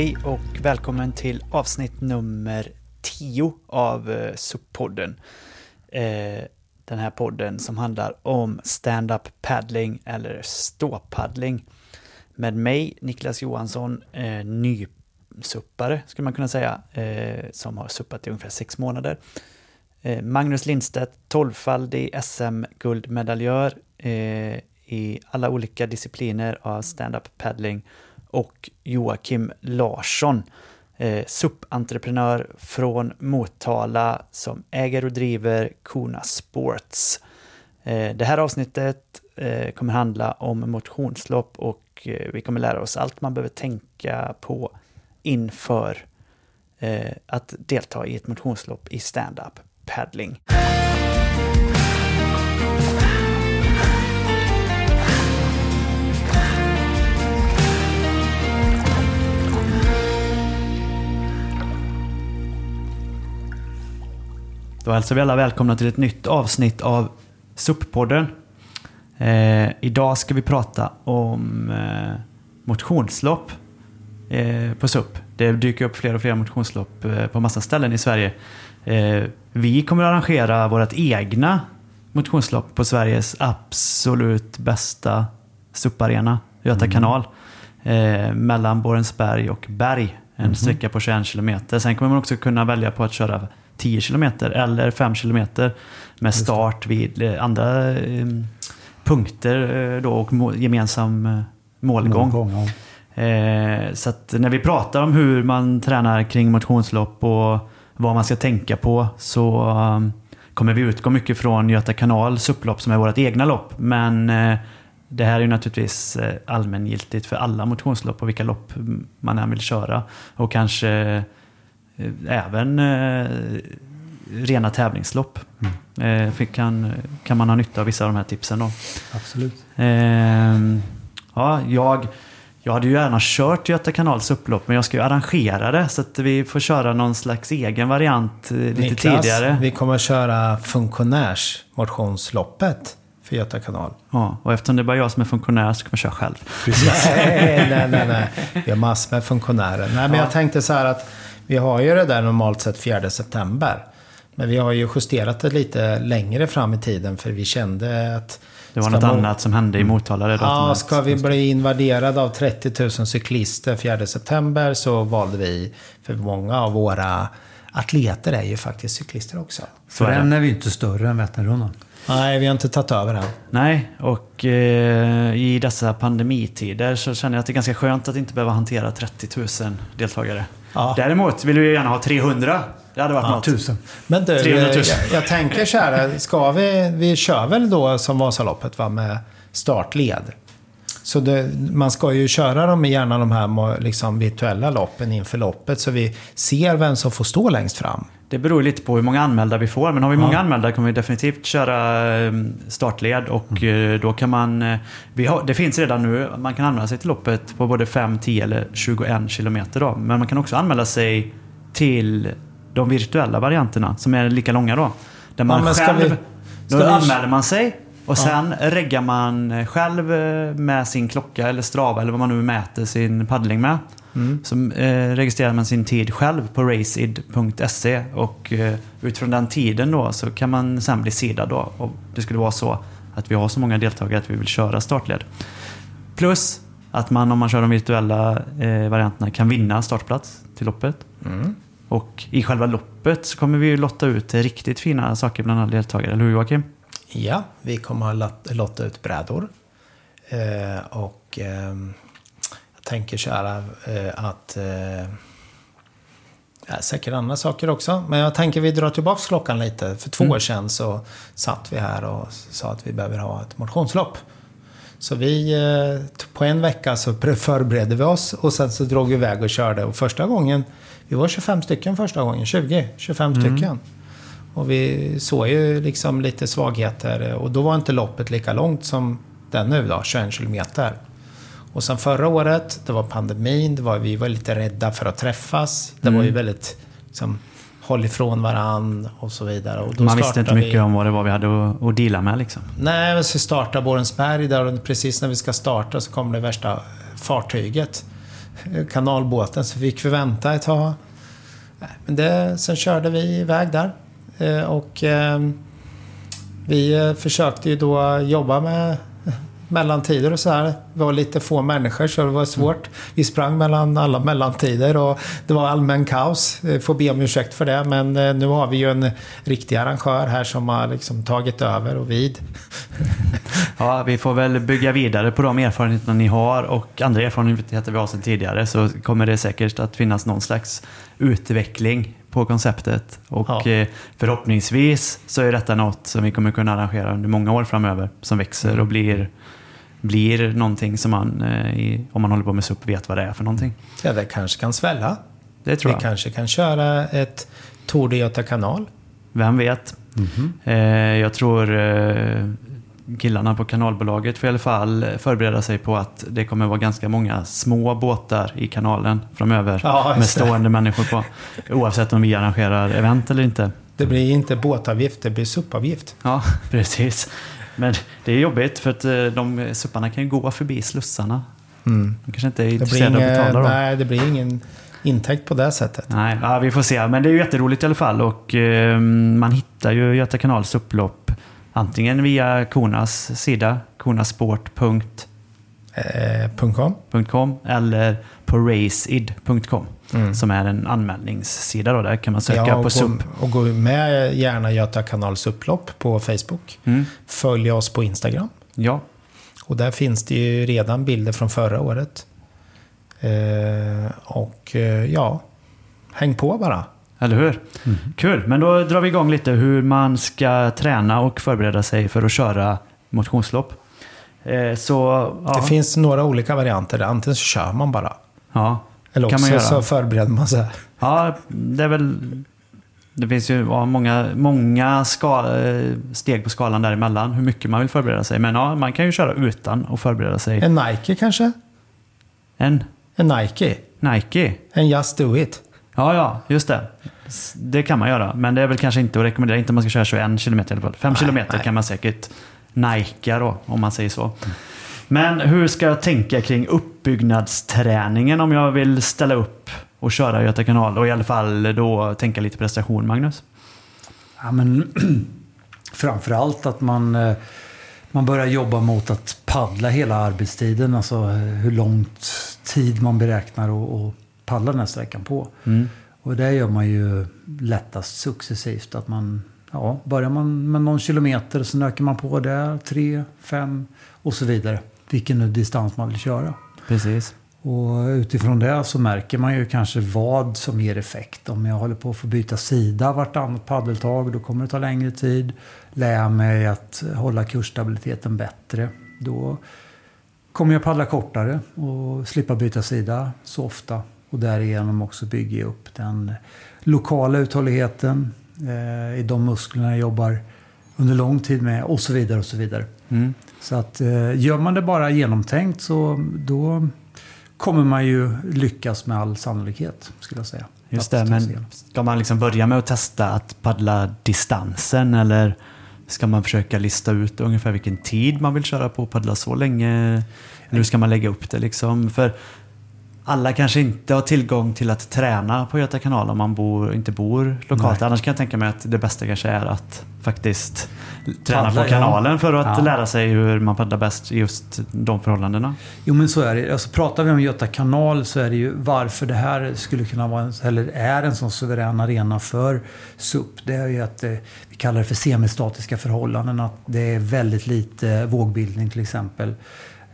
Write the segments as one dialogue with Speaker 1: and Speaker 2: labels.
Speaker 1: Hej och välkommen till avsnitt nummer 10 av eh, SUP-podden. Eh, den här podden som handlar om stand-up paddling eller ståpaddling. Med mig, Niklas Johansson, eh, nysuppare skulle man kunna säga, som har suppat i ungefär sex månader. Magnus Lindstedt, tolvfaldig SM-guldmedaljör i alla olika discipliner av stand-up paddling och Joakim Larsson, eh, SUP-entreprenör från Motala som äger och driver Kona Sports. Eh, det här avsnittet eh, kommer handla om motionslopp och eh, vi kommer lära oss allt man behöver tänka på inför eh, att delta i ett motionslopp i stand-up paddling. Då hälsar vi alla välkomna till ett nytt avsnitt av SUP-podden. Eh, idag ska vi prata om eh, motionslopp eh, på SUP. Det dyker upp fler och fler motionslopp eh, på massa ställen i Sverige. Eh, vi kommer att arrangera vårt egna motionslopp på Sveriges absolut bästa SUP-arena, Göta
Speaker 2: Mm.
Speaker 1: kanal. Eh, mellan Borensberg och Berg. En
Speaker 2: Mhm.
Speaker 1: sträcka på 21 kilometer. Sen kommer man också kunna välja på att köra 10 kilometer eller 5 kilometer med start vid eh, andra eh, punkter eh, då och gemensam eh, målgång.
Speaker 2: Målgång, ja.
Speaker 1: Så att när vi pratar om hur man tränar kring motionslopp och vad man ska tänka på så um, kommer vi utgå mycket från Göta kanal supplopp som är vårt egna lopp. Men det här är ju naturligtvis allmängiltigt för alla motionslopp och vilka lopp man än vill köra. Och kanske även eh, rena tävlingslopp. Eh, för kan, kan man ha nytta av vissa av de här tipsen då.
Speaker 2: Absolut.
Speaker 1: Ehm, ja, jag, jag hade ju gärna kört Göta kanals upplopp men jag ska ju arrangera det så att vi får köra någon slags egen variant eh, lite
Speaker 2: Niklas,
Speaker 1: tidigare.
Speaker 2: vi kommer att köra funktionärs motionsloppet för Göta kanal.
Speaker 1: Ja, och eftersom det är bara jag som är funktionär så kommer jag köra själv.
Speaker 2: nej, nej, nej, nej. Vi har massor med funktionärer. Nej, men jag tänkte så här att vi har ju det där normalt sett 4 september. Men vi har ju justerat det lite längre fram i tiden för vi kände att
Speaker 1: Det var något
Speaker 2: må-
Speaker 1: annat som hände i Motala det
Speaker 2: Ja, ska vi bli invaderade av 30 000 cyklister 4 september så valde vi, för många av våra atleter är ju faktiskt cyklister också.
Speaker 1: Så
Speaker 3: För än är vi inte större än Vätternrundan.
Speaker 2: Nej, vi har inte tagit över än.
Speaker 1: Nej, och eh, i dessa pandemitider så känner jag att det är ganska skönt att inte behöva hantera 30 000 deltagare.
Speaker 2: Ja.
Speaker 1: Däremot vill vi gärna ha 300. Det hade varit
Speaker 3: Ja,
Speaker 1: något.
Speaker 3: tusen.
Speaker 2: Men du,
Speaker 1: 300 000.
Speaker 2: jag, jag tänker så här, ska vi, vi kör väl då som Vasaloppet va, med startled. Så det, man ska ju köra dem gärna de här liksom, virtuella loppen inför loppet så vi ser vem som får stå längst fram.
Speaker 1: Det beror lite på hur många anmälda vi får. Men har vi många anmälda kommer vi definitivt köra eh, startled. Och eh, då kan man... eh, Vi har, det finns redan nu, man kan anmäla sig till loppet på både 5, 10 eller 21 kilometer. Då. Men man kan också anmäla sig till de virtuella varianterna som är lika långa då. Där man
Speaker 2: ska
Speaker 1: själv...
Speaker 2: vi-
Speaker 1: då
Speaker 2: vi-
Speaker 1: anmäler man sig och sen reggar man själv eh, med sin klocka eller Strava eller vad man nu mäter sin paddling med.
Speaker 2: Mm.
Speaker 1: Så eh, registrerar man sin tid själv på raceid.se och eh, utifrån den tiden då så kan man sen bli sidad då. Och det skulle vara så att vi har så många deltagare att vi vill köra startled. Plus att man om man kör de virtuella eh, varianterna kan vinna startplats till loppet.
Speaker 2: Mm.
Speaker 1: Och i själva loppet så kommer vi ju lotta ut riktigt fina saker bland alla deltagare, eller hur Joakim?
Speaker 2: Ja, vi kommer att lot- lotta ut brädor. Eh, och jag tänker så här eh, att... Eh, ja, säkert andra saker också. Men jag tänker vi drar tillbaka klockan lite. För två år sedan så satt vi här och sa att vi behöver ha ett motionslopp. Så vi, eh, på en vecka så förberedde vi oss och sen så drog vi iväg och körde. Och första gången, vi var 25 stycken första gången, 20, 25 stycken. Och vi såg ju liksom lite svagheter och då var inte loppet lika långt som den nu då, 21 kilometer. Och sen förra året, det var pandemin, det var, vi var lite rädda för att träffas. Det var ju väldigt liksom, håll ifrån varann och så vidare. Och
Speaker 1: Man visste inte
Speaker 2: startade
Speaker 1: mycket
Speaker 2: vi,
Speaker 1: om vad det var vi hade att, att deala med liksom.
Speaker 2: Nej, men så startar Borensberg där och precis när vi ska starta så kommer det värsta fartyget. kanalbåten så fick vi vänta ett tag. Men det, sen körde vi iväg där. Eh, och eh, vi eh, försökte ju då jobba med mellantider och så här. Det var lite få människor så det var svårt. Vi sprang mellan alla mellantider och det var allmän kaos. Jag får be om ursäkt för det men nu har vi ju en riktig arrangör här som har liksom tagit över och vid.
Speaker 1: Ja, vi får väl bygga vidare på de erfarenheterna ni har och andra erfarenheter vi har sedan tidigare så kommer det säkert att finnas någon slags utveckling på konceptet. Och ja. Eh, förhoppningsvis så är detta något som vi kommer kunna arrangera under många år framöver. Som växer och blir, blir någonting som man, eh, om man håller på med SUP, vet vad det är för någonting.
Speaker 2: Ja, det kanske kan svälla.
Speaker 1: Det tror
Speaker 2: vi
Speaker 1: jag.
Speaker 2: Vi kanske kan köra ett Tour de Göta kanal.
Speaker 1: Vem vet? Mm -hmm. Jag tror killarna på kanalbolaget får i alla fall förbereda sig på att det kommer vara ganska många små båtar i kanalen framöver. Ja, med stående människor på. Oavsett om vi arrangerar event eller inte.
Speaker 2: Det blir inte båtavgift, det blir suppavgift.
Speaker 1: Ja, precis. Men det är jobbigt för att eh, de supparna kan ju gå förbi slussarna. Mm. De kanske inte är intresserade av att betala då.
Speaker 2: Nej, det blir ingen intäkt på det sättet.
Speaker 1: Nej, ja, vi får se. Men det är ju jätteroligt i alla fall. Och eh, man hittar ju Göta kanals upplopp Antingen via Konas sida, konasport.com eh, eller på raceid.com mm. som är en anmälningssida. Då. Där kan man söka ja, på SUP.
Speaker 2: Och gå med gärna Göta kanals upplopp på Facebook. Mm. Följ oss på Instagram.
Speaker 1: Ja.
Speaker 2: Och där finns det ju redan bilder från förra året. Eh, och eh, ja, häng på bara.
Speaker 1: Eller hur? Mm. Kul, men då drar vi igång lite hur man ska träna och förbereda sig för att köra motionslopp.
Speaker 2: Eh, så, ja. Det finns några olika varianter. Antingen så kör man bara.
Speaker 1: Ja,
Speaker 2: Eller också man så förbereder man sig.
Speaker 1: Ja, det är väl... Det finns ju ja, många, många ska, eh, steg på skalan däremellan. Hur mycket man vill förbereda sig. Men ja, man kan ju köra utan att förbereda sig.
Speaker 2: En Nike kanske?
Speaker 1: En?
Speaker 2: En Nike.
Speaker 1: Nike?
Speaker 2: En Just Do It.
Speaker 1: Ja, ja, just det. Det kan man göra. Men det är väl kanske inte att rekommendera. Inte om man ska köra 21 km i alla fall. 5 km kan man säkert najka då, om man säger så. Men hur ska jag tänka kring uppbyggnadsträningen om jag vill ställa upp och köra Göta kanal? Och i alla fall då tänka lite prestation, Magnus?
Speaker 3: Ja, men framförallt att man, eh, man börjar jobba mot att paddla hela arbetstiden. Alltså eh, hur långt tid man beräknar att paddla den här sträckan på. Mm. Och det gör man ju lättast successivt. Att man, ja, börjar man med någon kilometer så ökar man på där, tre, fem och så vidare. Vilken nu distans man vill köra.
Speaker 1: Precis.
Speaker 3: Och utifrån det så märker man ju kanske vad som ger effekt. Om jag håller på att få byta sida vartannat paddeltag, då kommer det ta längre tid. Lär jag mig att hålla kursstabiliteten bättre, då kommer jag paddla kortare och slippa byta sida så ofta. Och därigenom också bygga upp den lokala uthålligheten i de musklerna jag jobbar under lång tid med och så vidare. och Så vidare. Mm. Så att eh, gör man det bara genomtänkt så då kommer man ju lyckas med all sannolikhet skulle jag säga.
Speaker 1: Just det, men ska man liksom börja med att testa att paddla distansen eller ska man försöka lista ut ungefär vilken tid man vill köra på och paddla så länge? Hur ska man lägga upp det liksom? För alla kanske inte har tillgång till att träna på Göta kanal om man bor, inte bor lokalt. Nej. Annars kan jag tänka mig att det bästa kanske är att faktiskt träna Paddla, på kanalen ja. för att ja. lära sig hur man paddlar bäst i just de förhållandena.
Speaker 3: Jo men så är det. Alltså, pratar vi om Göta kanal så är det ju varför det här skulle kunna vara, eller är en sån suverän arena för SUP. Det är ju att eh, vi kallar det för semistatiska förhållanden. Att det är väldigt lite vågbildning till exempel.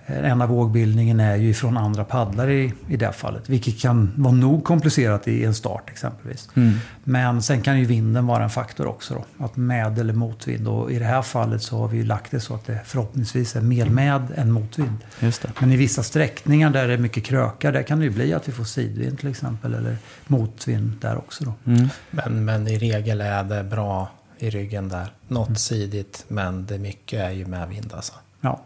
Speaker 3: Eh, en av vågbildningen är ju från andra paddlare i, i det fallet. Vilket kan vara nog komplicerat i en start exempelvis. Mm. Men sen kan ju vinden vara en faktor också. Då, att med eller motvind. Och i det här fallet så har vi ju lagt det så att det förhoppningsvis är mer med än motvind. Men i vissa sträckningar där det är mycket krökar, där kan det ju bli att vi får sidvind till exempel. Eller motvind där också. Då. Mm.
Speaker 2: Men, men i regel är det bra i ryggen där. Något mm. sidigt, men det mycket är ju medvind alltså.
Speaker 3: Ja.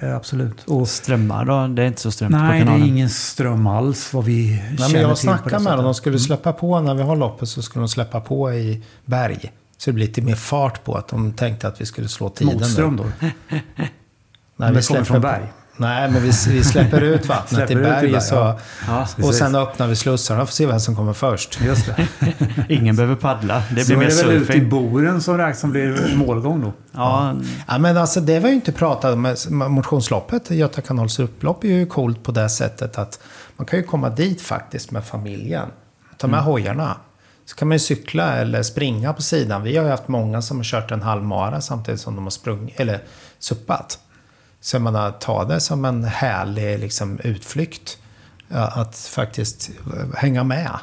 Speaker 3: Absolut.
Speaker 1: Och strömmar då? Det är inte så strömt
Speaker 3: nej, på kanalen? Nej, det är ingen ström alls vad vi nej, känner
Speaker 2: men Jag snackade med dem. De skulle mm. släppa på, när vi har loppet så skulle de släppa på i berg. Så det blir lite mer fart på att de tänkte att vi skulle slå tiden.
Speaker 3: Motström då?
Speaker 2: när vi
Speaker 3: kommer från berg?
Speaker 2: Nej, men vi, vi släpper ut vattnet
Speaker 3: Släpper
Speaker 2: i
Speaker 3: ut i
Speaker 2: berg.
Speaker 3: berg,
Speaker 2: Så,
Speaker 3: ja.
Speaker 1: Ja,
Speaker 2: och
Speaker 3: precis.
Speaker 2: sen öppnar vi slussarna för att se vem som kommer först.
Speaker 3: Just det.
Speaker 1: ingen behöver paddla. Det
Speaker 3: Så
Speaker 1: blir
Speaker 3: är
Speaker 1: mer
Speaker 3: det väl ute i
Speaker 1: surfing.
Speaker 3: boren som räknas som blir målgång då?
Speaker 1: Ja,
Speaker 2: Ja, men alltså det var ju inte pratat om. Motionsloppet, Göta kanals upplopp, är ju coolt på det sättet att man kan ju komma dit faktiskt med familjen. Ta med hojarna. Så kan man ju cykla eller springa på sidan. Vi har ju haft många som har kört en halvmara samtidigt som de har sprungit, eller suppat. Så jag menar, ta det som en härlig liksom, utflykt. Ja, Att faktiskt hänga med.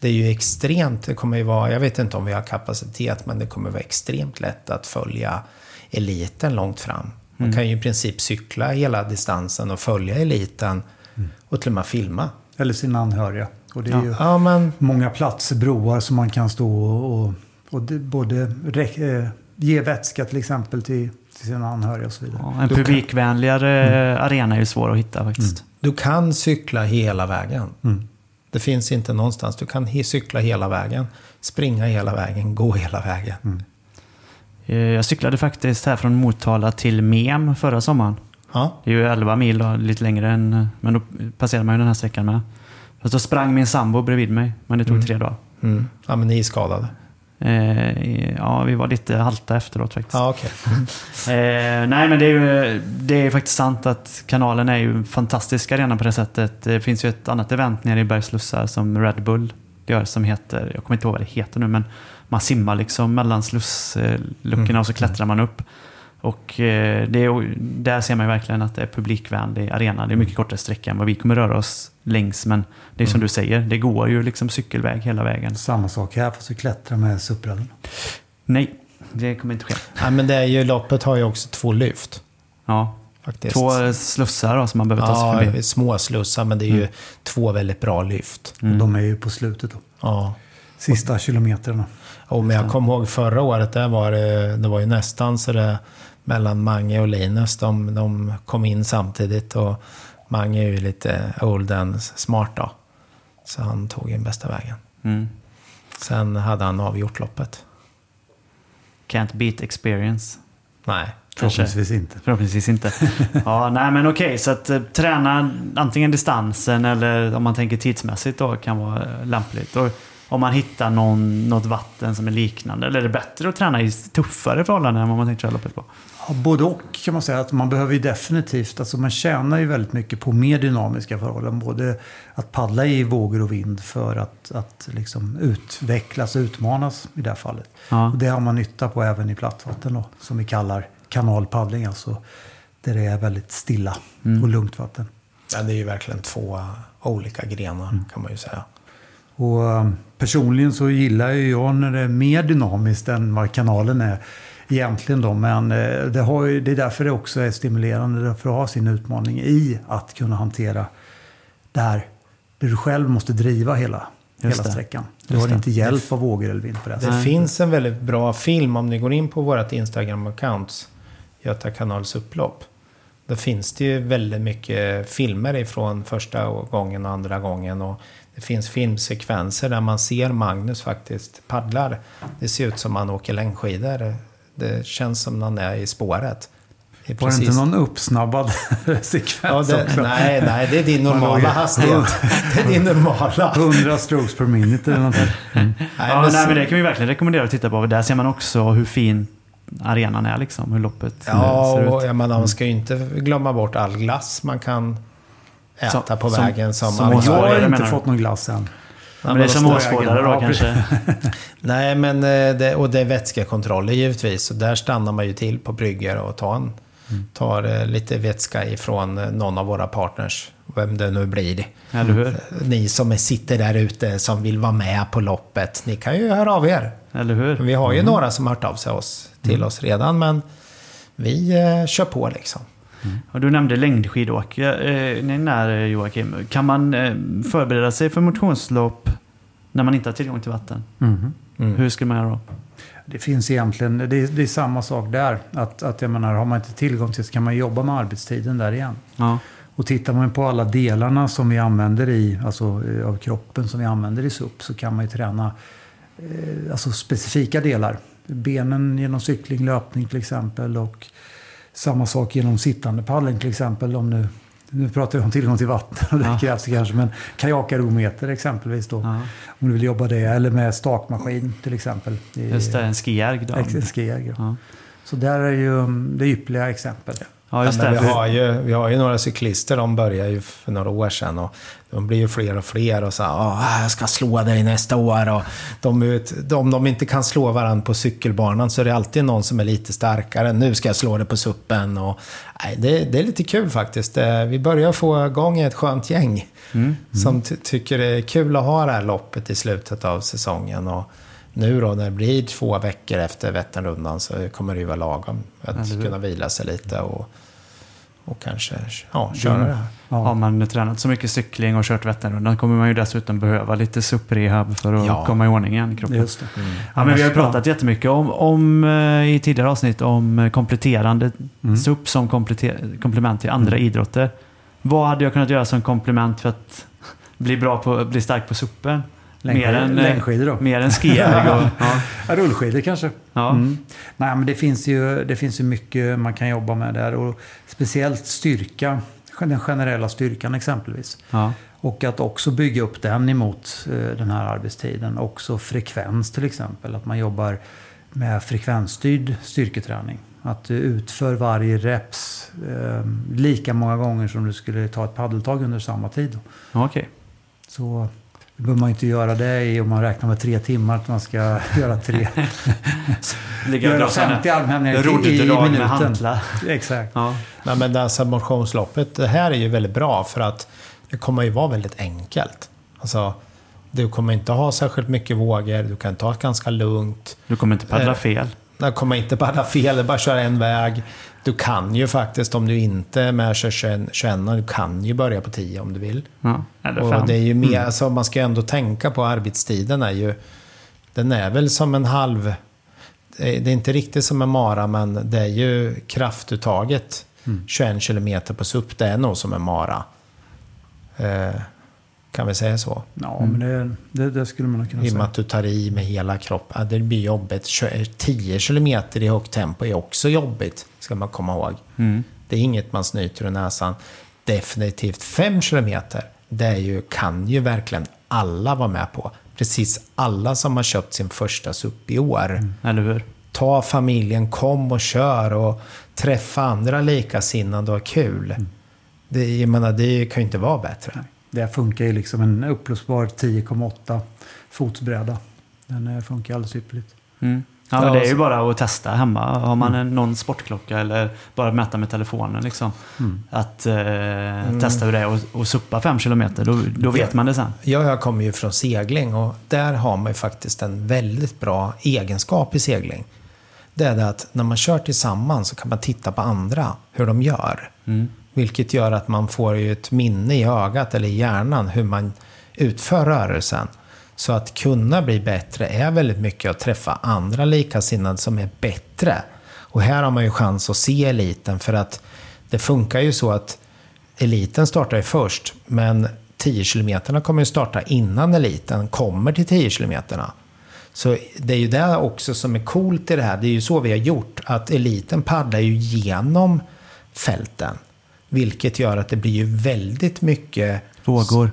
Speaker 2: Det är ju extremt, det kommer ju vara, jag vet inte om vi har kapacitet, men det kommer vara extremt lätt att följa eliten långt fram. Man kan ju i princip cykla hela distansen och följa eliten och till och med filma.
Speaker 3: Eller sina anhöriga. Och det är ju
Speaker 2: Ja, men
Speaker 3: många platser, broar som man kan stå och, och, och både eh, ge vätska till exempel till, till sina anhöriga och så vidare.
Speaker 1: ja, en publikvänligare arena är ju svår att hitta faktiskt.
Speaker 2: du kan cykla hela vägen.
Speaker 3: Mm.
Speaker 2: Det finns inte någonstans. Du kan cykla hela vägen, springa hela vägen, gå hela vägen.
Speaker 3: Mm.
Speaker 1: Eh, Jag cyklade faktiskt här från Motala till Mem förra sommaren.
Speaker 2: Ja,
Speaker 1: Det är ju 11 mil och lite längre än... Men då passerar man ju den här sträckan med. Fast då sprang min sambo bredvid mig, men det tog
Speaker 2: Mm.
Speaker 1: tre dagar.
Speaker 2: mm. ja men ni är skadade.
Speaker 1: Eh, ja, vi var lite halta efteråt faktiskt.
Speaker 2: Ja, okej.
Speaker 1: Eh, nej, men det är ju det är faktiskt sant att kanalen är ju fantastisk arena på det sättet. Det finns ju ett annat event nere i Bergslussar som Red Bull gör som heter, jag kommer inte ihåg vad det heter nu, men man simmar liksom mellan slussluckorna
Speaker 2: Mm.
Speaker 1: och så klättrar man upp. Och eh, det är, där ser man ju verkligen att det är publikvänlig arena. Det är mycket kortare sträcka än vad vi kommer röra oss längs. Men det är som
Speaker 2: Mm.
Speaker 1: du säger, det går ju liksom cykelväg hela vägen.
Speaker 3: Samma sak här fast vi klättrar med SUP-rallen.
Speaker 1: Nej, det kommer inte ske.
Speaker 2: Ja, men det är ju, loppet har ju också två lyft.
Speaker 1: Ja,
Speaker 2: Faktiskt.
Speaker 1: två slussar då, som man behöver ta sig förbi.
Speaker 2: Ja, små slussar, men det är ju två väldigt bra lyft.
Speaker 3: Och de är ju på slutet då.
Speaker 2: Ja.
Speaker 3: Sista kilometrarna.
Speaker 2: Och men jag kommer ihåg förra året, där var det, det var ju nästan så det mellan Mange och Linus. De, de kom in samtidigt och Mange är ju lite old and smart då. Så han tog ju bästa vägen.
Speaker 1: Mm.
Speaker 2: Sen hade han avgjort loppet.
Speaker 1: Can't beat experience.
Speaker 2: Nej.
Speaker 3: Förhoppningsvis inte.
Speaker 1: Förhoppningsvis inte. ja, nej men okej, så att eh, träna antingen distansen eller om man tänker tidsmässigt då kan vara eh, lämpligt. Och om man hittar någon, något vatten som är liknande. Eller är det bättre att träna i tuffare förhållanden än vad man tänkte köra loppet på?
Speaker 3: Ja, både och kan man säga. att Man behöver ju definitivt, alltså man tjänar ju väldigt mycket på mer dynamiska förhållanden. Både att paddla i vågor och vind för att, att liksom utvecklas och utmanas i det här fallet.
Speaker 1: Ja.
Speaker 3: Och det har man nytta på även i plattvatten då, som vi kallar kanalpaddling. Alltså där det är väldigt stilla
Speaker 1: Mm.
Speaker 3: och lugnt vatten.
Speaker 2: Ja, det är ju verkligen två olika grenar kan man ju säga.
Speaker 3: Och um, personligen så gillar ju jag när det är mer dynamiskt än vad kanalen är egentligen då. Men eh, det, har ju, det är därför det också är stimulerande för att ha sin utmaning i att kunna hantera det här. Du själv måste driva hela, hela sträckan. Du har inte hjälp av vågor eller vind på det.
Speaker 2: Det.
Speaker 1: Nej.
Speaker 2: finns en väldigt bra film om ni går in på vårt Instagram-account. Göta kanals upplopp. Då finns det ju väldigt mycket filmer ifrån första gången och andra gången. Och det finns filmsekvenser där man ser Magnus faktiskt paddlar. Det ser ut som han åker längdskidor. Det känns som han är i spåret. Det är
Speaker 3: Var det inte
Speaker 2: precis-
Speaker 3: någon uppsnabbad
Speaker 2: Ja,
Speaker 3: sekvens
Speaker 2: det,
Speaker 3: också?
Speaker 2: nej, nej, det är din normala hastighet. Det är din normala.
Speaker 3: 100 strokes per minute eller något. där.
Speaker 2: Nej,
Speaker 1: Ja,
Speaker 2: men
Speaker 1: nej, men det kan vi verkligen rekommendera att titta på. Där ser man också hur fin arenan är, liksom, hur loppet eh,
Speaker 2: Ja,
Speaker 1: ser
Speaker 2: och
Speaker 1: ut.
Speaker 2: jag menar, man ska ju inte glömma bort all glass man kan äta
Speaker 1: Som-
Speaker 2: på
Speaker 1: som-
Speaker 2: vägen. Som,
Speaker 1: som
Speaker 2: alla-
Speaker 3: Jag har inte fått någon glass än.
Speaker 1: Men det är som åskådare då kanske.
Speaker 2: Nej, men eh, det, och det är vätskekontroller givetvis. Så där stannar man ju till på brygger och tar, en, tar eh, lite vätska ifrån eh, någon av våra partners. Vem det nu blir.
Speaker 1: Eller hur?
Speaker 2: Ni som sitter där ute som vill vara med på loppet. Ni kan ju höra av er.
Speaker 1: Eller hur?
Speaker 2: Vi har ju några som har hört av sig oss, till oss redan. Men vi eh, kör på liksom.
Speaker 1: Och du nämnde längdskidåk. Eh, eh, Joakim, kan man eh, förbereda sig för motionslopp när man inte har tillgång till vatten?
Speaker 3: Mhm.
Speaker 2: Mm.
Speaker 1: Hur ska man göra då?
Speaker 3: Det finns egentligen, det är, det är samma sak där. Att, att jag menar, har man inte tillgång till det så kan man jobba med arbetstiden där igen.
Speaker 1: Ja.
Speaker 3: Och tittar man på alla delarna som vi använder i, alltså eh, av kroppen som vi använder i SUP så kan man ju träna eh, alltså specifika delar. Benen genom cykling, löpning till exempel och Samma sak genom sittande paddling till exempel. Om nu, nu pratar vi om tillgång till vatten och det
Speaker 1: Ja.
Speaker 3: krävs kanske. Men kajakarometer exempelvis då.
Speaker 1: Ja.
Speaker 3: Om du vill jobba det. Eller med stakmaskin till exempel. I-
Speaker 1: Just det, en skierg då.
Speaker 3: En skijägare, ja.
Speaker 1: Ja.
Speaker 3: Så där är ju mm, det är ypperliga exempel.
Speaker 1: Ja, just
Speaker 2: men
Speaker 1: det.
Speaker 2: vi, har ju, vi har ju några cyklister, de började ju för några år sedan och de blir ju fler och fler och så här, "Ah, jag ska slå dig nästa år. Och de, ut- om de inte kan slå varandra på cykelbanan så är det alltid någon som är lite starkare. Nu ska jag slå dig på suppen. Och, nej, det, det är lite kul faktiskt. Eh, Vi börjar få igång ett skönt gäng
Speaker 1: Mm.
Speaker 2: som ty- tycker det är kul att ha det här loppet i slutet av säsongen. Och nu då när det blir två veckor efter Vätternrundan så kommer det ju vara lagom att
Speaker 1: hur?
Speaker 2: kunna vila sig lite och, och kanske ja, köra det här.
Speaker 1: Har
Speaker 3: Ja.
Speaker 1: man tränat så mycket cykling och kört Vätternrundan kommer man ju dessutom behöva lite SUP-rehab för att
Speaker 2: Ja.
Speaker 1: komma i ordning igen kroppen.
Speaker 3: Just det.
Speaker 1: Ja, men vi har pratat jättemycket om, om, eh, i tidigare avsnitt om eh, kompletterande
Speaker 3: Mm.
Speaker 1: SUP som komplement till andra idrotter. Vad hade jag kunnat göra som komplement för att bli, bra på, bli stark på SUPen? Mer
Speaker 3: Längdskidor,
Speaker 1: än, eh,
Speaker 3: längdskidor då.
Speaker 1: Mer än skijärg och... Ja.
Speaker 3: Ja, rullskidor kanske.
Speaker 1: Ja.
Speaker 3: Mm. Nej, men det finns, ju, det finns ju mycket man kan jobba med där. Och speciellt styrka, den generella styrkan exempelvis.
Speaker 1: Ja.
Speaker 3: Och att också bygga upp den emot eh, den här arbetstiden. Också frekvens till exempel. Att man jobbar med frekvensstyrd styrketräning. Att du utför varje reps eh, lika många gånger som du skulle ta ett paddeltag under samma tid.
Speaker 1: Okej.
Speaker 3: Så behöver man inte göra det i om man räknar med tre timmar. Att man ska göra tre. Göra
Speaker 1: dra sådana
Speaker 3: 50 armhävningar i, i
Speaker 1: med
Speaker 3: minuten.
Speaker 1: hantlar.
Speaker 3: Exakt.
Speaker 1: Ja.
Speaker 2: Nej, men det här motionsloppet, det här är ju väldigt bra för att det kommer ju vara väldigt enkelt. Alltså, du kommer inte ha särskilt mycket vågor, du kan ta det ganska lugnt.
Speaker 1: Du kommer inte paddla
Speaker 2: Eh,
Speaker 1: fel.
Speaker 2: Det kommer inte bara fel, det är bara köra en väg. Du kan ju faktiskt, om du inte är med och kör 21, 21 du kan ju börja på 10 om du vill.
Speaker 1: Ja.
Speaker 2: Och det är ju mer, alltså man ska ju ändå tänka på arbetstiden är ju, den är väl som en halv, det är inte riktigt som en mara men det är ju kraftuttaget. 21 kilometer på SUP, det är nog som en mara. Eh, kan vi säga så?
Speaker 3: Ja, men det, det, det skulle man kunna
Speaker 2: I och med
Speaker 3: säga.
Speaker 2: att du tar i med hela kroppen. Ja, det blir jobbigt. Kö- 10 kilometer i högt tempo är också jobbigt, ska man komma ihåg.
Speaker 1: Mm.
Speaker 2: Det är inget man snyter ur näsan. Definitivt 5 kilometer, det är ju, kan ju verkligen alla vara med på. Precis alla som har köpt sin första SUP i år.
Speaker 1: Eller hur?
Speaker 2: Ta familjen, kom och kör och träffa andra likasinnade och ha kul. Det, jag menar, det kan ju inte vara bättre.
Speaker 3: Det funkar ju liksom en uppblåsbar 10,8 fotsbräda. Den eh, funkar alldeles ypperligt.
Speaker 1: Mm. Ja, men
Speaker 2: Ja,
Speaker 1: det är ju bara att testa hemma. Har man en, någon sportklocka eller bara mäta med telefonen liksom. Att eh, testa hur det är och, och suppa fem kilometer. Då, då vet man det sen.
Speaker 2: Jag, jag kommer ju från segling och där har man ju faktiskt en väldigt bra egenskap i segling. Det är det att när man kör tillsammans så kan man titta på andra, hur de gör. Vilket gör att man får ju ett minne i ögat eller i hjärnan hur man utför rörelsen. Så att kunna bli bättre är väldigt mycket att träffa andra likasinnade som är bättre. Och här har man ju chans att se eliten för att det funkar ju så att eliten startar ju först, men 10 kilometerna kommer ju starta innan eliten kommer till 10 kilometerna. Så det är ju det också som är coolt i det här. Det är ju så vi har gjort. Att eliten paddlar ju genom fälten. Vilket gör att det blir ju väldigt mycket
Speaker 1: Vågor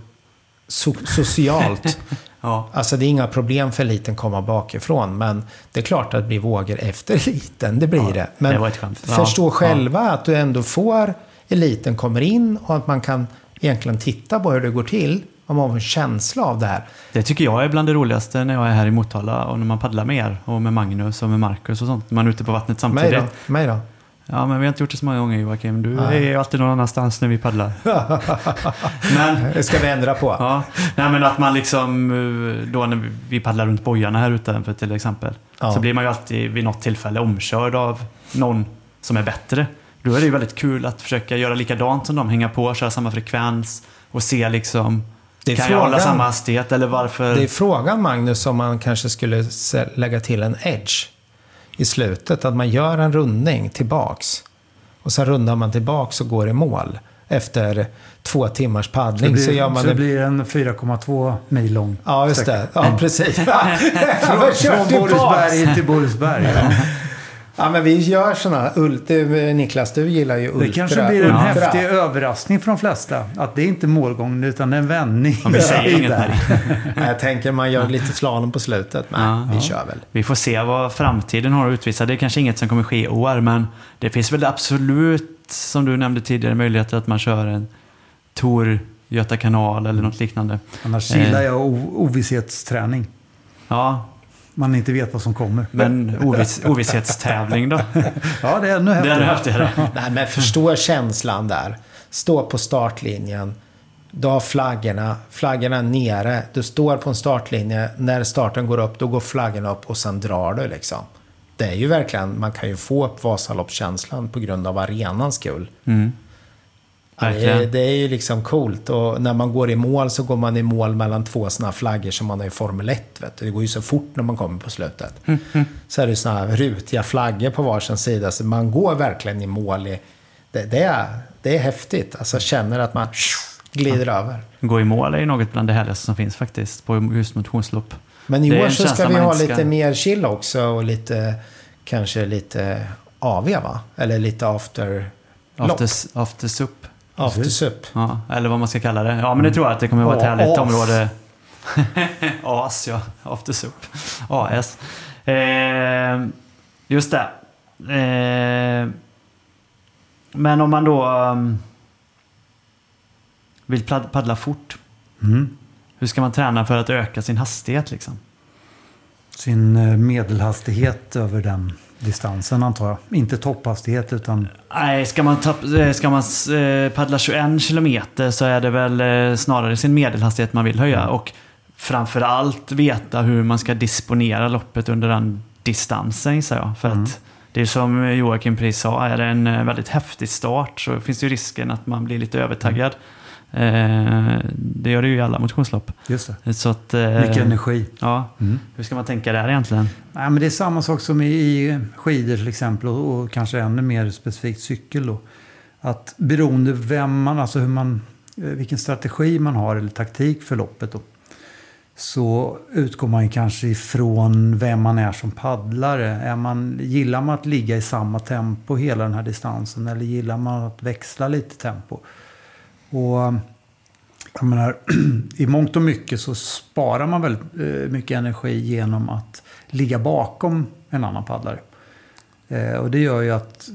Speaker 2: so- socialt.
Speaker 1: Ja.
Speaker 2: Alltså det är inga problem för eliten komma bakifrån. Men det är klart att det blir vågor efter eliten. Det blir det. Men
Speaker 1: det. Ja,
Speaker 2: förstå
Speaker 1: ja.
Speaker 2: själva att du ändå får eliten kommer in och att man kan egentligen titta på hur det går till. Om man får en känsla av det här.
Speaker 1: Det tycker jag är bland det roligaste när jag är här i Motala och när man paddlar med er och med Magnus och med Marcus och sånt. Man är ute på vattnet
Speaker 2: Mig
Speaker 1: samtidigt.
Speaker 2: då? Mig då?
Speaker 1: Ja, men vi har inte gjort det så många gånger Joakim. Du
Speaker 2: Nej.
Speaker 1: är ju alltid någon annanstans när vi paddlar. men,
Speaker 2: Det ska vi ändra på.
Speaker 1: ja, nej, men att man liksom, eh, då när vi paddlar runt bojarna här utanför till exempel.
Speaker 2: Ja.
Speaker 1: Så blir man ju alltid vid något tillfälle omkörd av någon som är bättre. Då är det ju väldigt kul att försöka göra likadant som dem. Hänga på, köra samma frekvens och se liksom kan jag hålla
Speaker 2: frågan.
Speaker 1: samma hastighet eller varför?
Speaker 2: Det är frågan Magnus om man kanske skulle lägga till en edge i slutet. Att man gör en rundning tillbaks. Och sen rundar man tillbaks och går i mål. Efter två timmars paddling
Speaker 3: blir,
Speaker 2: så gör man
Speaker 3: så det
Speaker 2: det.
Speaker 3: blir en 4,2 mil lång
Speaker 2: Ja, just
Speaker 3: sträcka.
Speaker 2: det. Ja, precis.
Speaker 3: Från, från. Borensberg till Borensberg. Ja.
Speaker 2: Ja, men vi gör sådana. Ult- Niklas, du gillar ju ultra.
Speaker 3: Det kanske blir en
Speaker 2: ultra.
Speaker 3: häftig överraskning för de flesta. Att det är inte målgången utan en vändning.
Speaker 1: Ja, vi säger inget
Speaker 3: där.
Speaker 2: Ja, Jag tänker man gör lite slalom på slutet. Men
Speaker 1: Ja.
Speaker 2: vi kör väl.
Speaker 1: Vi får se vad framtiden har att utvisa. Det är kanske inget som kommer ske i år, men det finns väl absolut, som du nämnde tidigare, möjligheter att man kör en Tor Göta kanal eller något liknande.
Speaker 3: Annars
Speaker 1: Eh.
Speaker 3: gillar jag o- ovisshetsträning.
Speaker 1: Ja,
Speaker 3: Man inte vet vad som kommer.
Speaker 1: men oviss, ovisshetstävling då?
Speaker 3: Ja, det är ännu
Speaker 1: Det är
Speaker 3: häftigare.
Speaker 1: häftigare.
Speaker 2: Nej, men förstå känslan där. Stå på startlinjen. Du har flaggorna, flaggorna nere. Du står på en startlinje. När starten går upp, då går flaggorna upp och sen drar du liksom. Det är ju verkligen, man kan ju få upp Vasaloppskänslan på grund av arenans skull.
Speaker 1: Mm.
Speaker 2: Ja, Det är,
Speaker 1: Verkligen.
Speaker 2: det är ju liksom coolt. Och när man går i mål så går man i mål mellan två sådana flaggor som man har i Formel 1. Vet du. Det går ju så fort när man kommer på slutet. Så är det sådana här rutiga flaggor på varsin sida. Så man går verkligen i mål. I, det, det, är, det är häftigt. Alltså känner att man glider över.
Speaker 1: Gå i mål är ju något bland det härligaste som finns faktiskt på just motionslopp.
Speaker 2: Men i år så ska vi ha
Speaker 1: ska-
Speaker 2: lite mer chill också. Och lite, kanske lite AV va? Eller lite after...
Speaker 1: After, after sup.
Speaker 2: After sup.
Speaker 1: Ja, eller vad man ska kalla det. Ja, men det tror jag att det kommer vara ett härligt
Speaker 3: as.
Speaker 1: område. AS, ja. After sup. AS. Eh, just det. Eh, men om man då um, vill pad- paddla fort.
Speaker 3: Mm.
Speaker 1: Hur ska man träna för att öka sin hastighet liksom?
Speaker 3: Sin eh, medelhastighet över den distansen antar jag. Inte topphastighet utan...
Speaker 1: Nej, ska man, tapp- eh, ska man eh, paddla 21 kilometer så är det väl eh, snarare sin medelhastighet man vill höja. Och framförallt veta hur man ska disponera loppet under den distansen gissar jag. För att det är som Joakim precis sa, är det en väldigt häftig start så finns det ju risken att man blir lite övertaggad. Eh, det gör det ju i alla motionslopp.
Speaker 3: Just det.
Speaker 1: Så att, eh,
Speaker 3: Mycket energi.
Speaker 1: Ja,
Speaker 3: Mm.
Speaker 1: hur ska man tänka där egentligen?
Speaker 3: Nej, men det är samma sak som i, skidor till exempel och, och kanske ännu mer specifikt cykel. Då. Att beroende vem man, alltså hur man, eh, vilken strategi man har eller taktik för loppet då, så utgår man kanske ifrån vem man är som paddlare. Är man, gillar man att ligga i samma tempo hela den här distansen eller gillar man att växla lite tempo? Och jag menar, i mångt och mycket så sparar man väldigt eh, mycket energi genom att ligga bakom en annan paddlare. Eh, och det gör ju att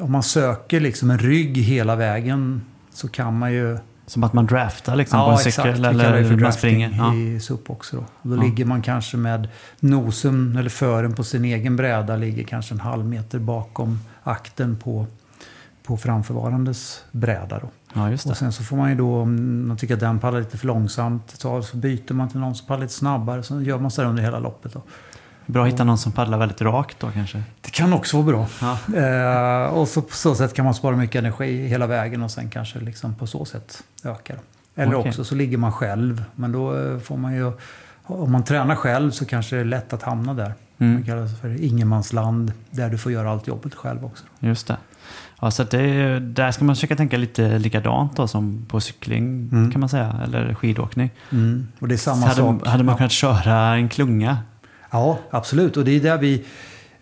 Speaker 3: om man söker liksom en rygg hela vägen så kan man ju...
Speaker 1: Som att man draftar liksom på en cykel
Speaker 3: det
Speaker 1: eller hur man springer. Ja.
Speaker 3: i SUP också. Då. Och då
Speaker 1: Ja.
Speaker 3: ligger man kanske med nosen eller fören på sin egen bräda ligger kanske en halv meter bakom akten på, på framförvarandes bräda. Då.
Speaker 1: Ja.
Speaker 3: Och sen så får man ju då, om man tycker att den paddlar lite för långsamt, så så byter man till någon som paddlar lite snabbare. Så gör man så här under hela loppet. Då.
Speaker 1: Bra att hitta någon som paddlar väldigt rakt då kanske.
Speaker 3: Det kan också vara bra.
Speaker 1: Ja.
Speaker 3: Eh, och så på så sätt kan man spara mycket energi hela vägen och sen kanske liksom på så sätt öka. Eller
Speaker 1: Okej.
Speaker 3: också så ligger man själv. Men då eh, får man ju, om man tränar själv så kanske det är lätt att hamna där.
Speaker 1: Mm.
Speaker 3: Man kallar det för ingenmansland, där du får göra allt jobbet själv också.
Speaker 1: Just det. Ja, så det, är- där ska man försöka tänka lite likadant då som på cykling
Speaker 3: Mm.
Speaker 1: kan man säga, eller skidåkning.
Speaker 3: Mm. Och det är samma
Speaker 1: hade,
Speaker 3: sak.
Speaker 1: hade man
Speaker 3: Ja.
Speaker 1: kunnat köra en klunga?
Speaker 3: Ja, absolut. Och det är där vi,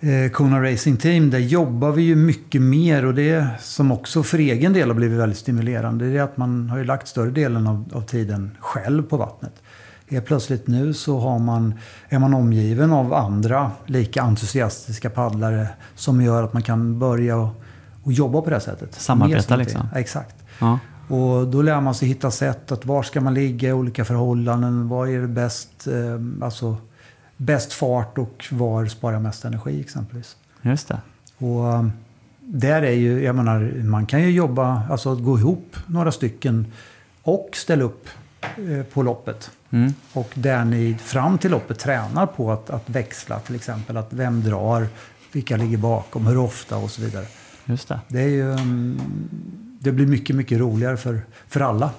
Speaker 3: eh, Kona Racing Team, där jobbar vi ju mycket mer. Och det som också för egen del har blivit väldigt stimulerande, det är att man har ju lagt större delen av, av tiden själv på vattnet. Helt plötsligt nu så har man, är man omgiven av andra lika entusiastiska paddlare som gör att man kan börja och, och jobba på det här sättet.
Speaker 1: Samarbeta liksom.
Speaker 3: Ja, exakt.
Speaker 1: Ja.
Speaker 3: Och då lär man sig hitta sätt att var ska man ligga i olika förhållanden, var är det bäst, eh, alltså bäst fart och var sparar mest energi exempelvis.
Speaker 1: Just det.
Speaker 3: Och eh, där är ju, jag menar, man kan ju jobba, alltså att gå ihop några stycken och ställa upp eh, på loppet.
Speaker 1: Mm.
Speaker 3: Och där ni fram till loppet tränar på att, att växla till exempel. Att vem drar, vilka ligger bakom, hur ofta och så vidare.
Speaker 1: Just det.
Speaker 3: Det, är ju, mm, det blir mycket, mycket roligare för, för alla.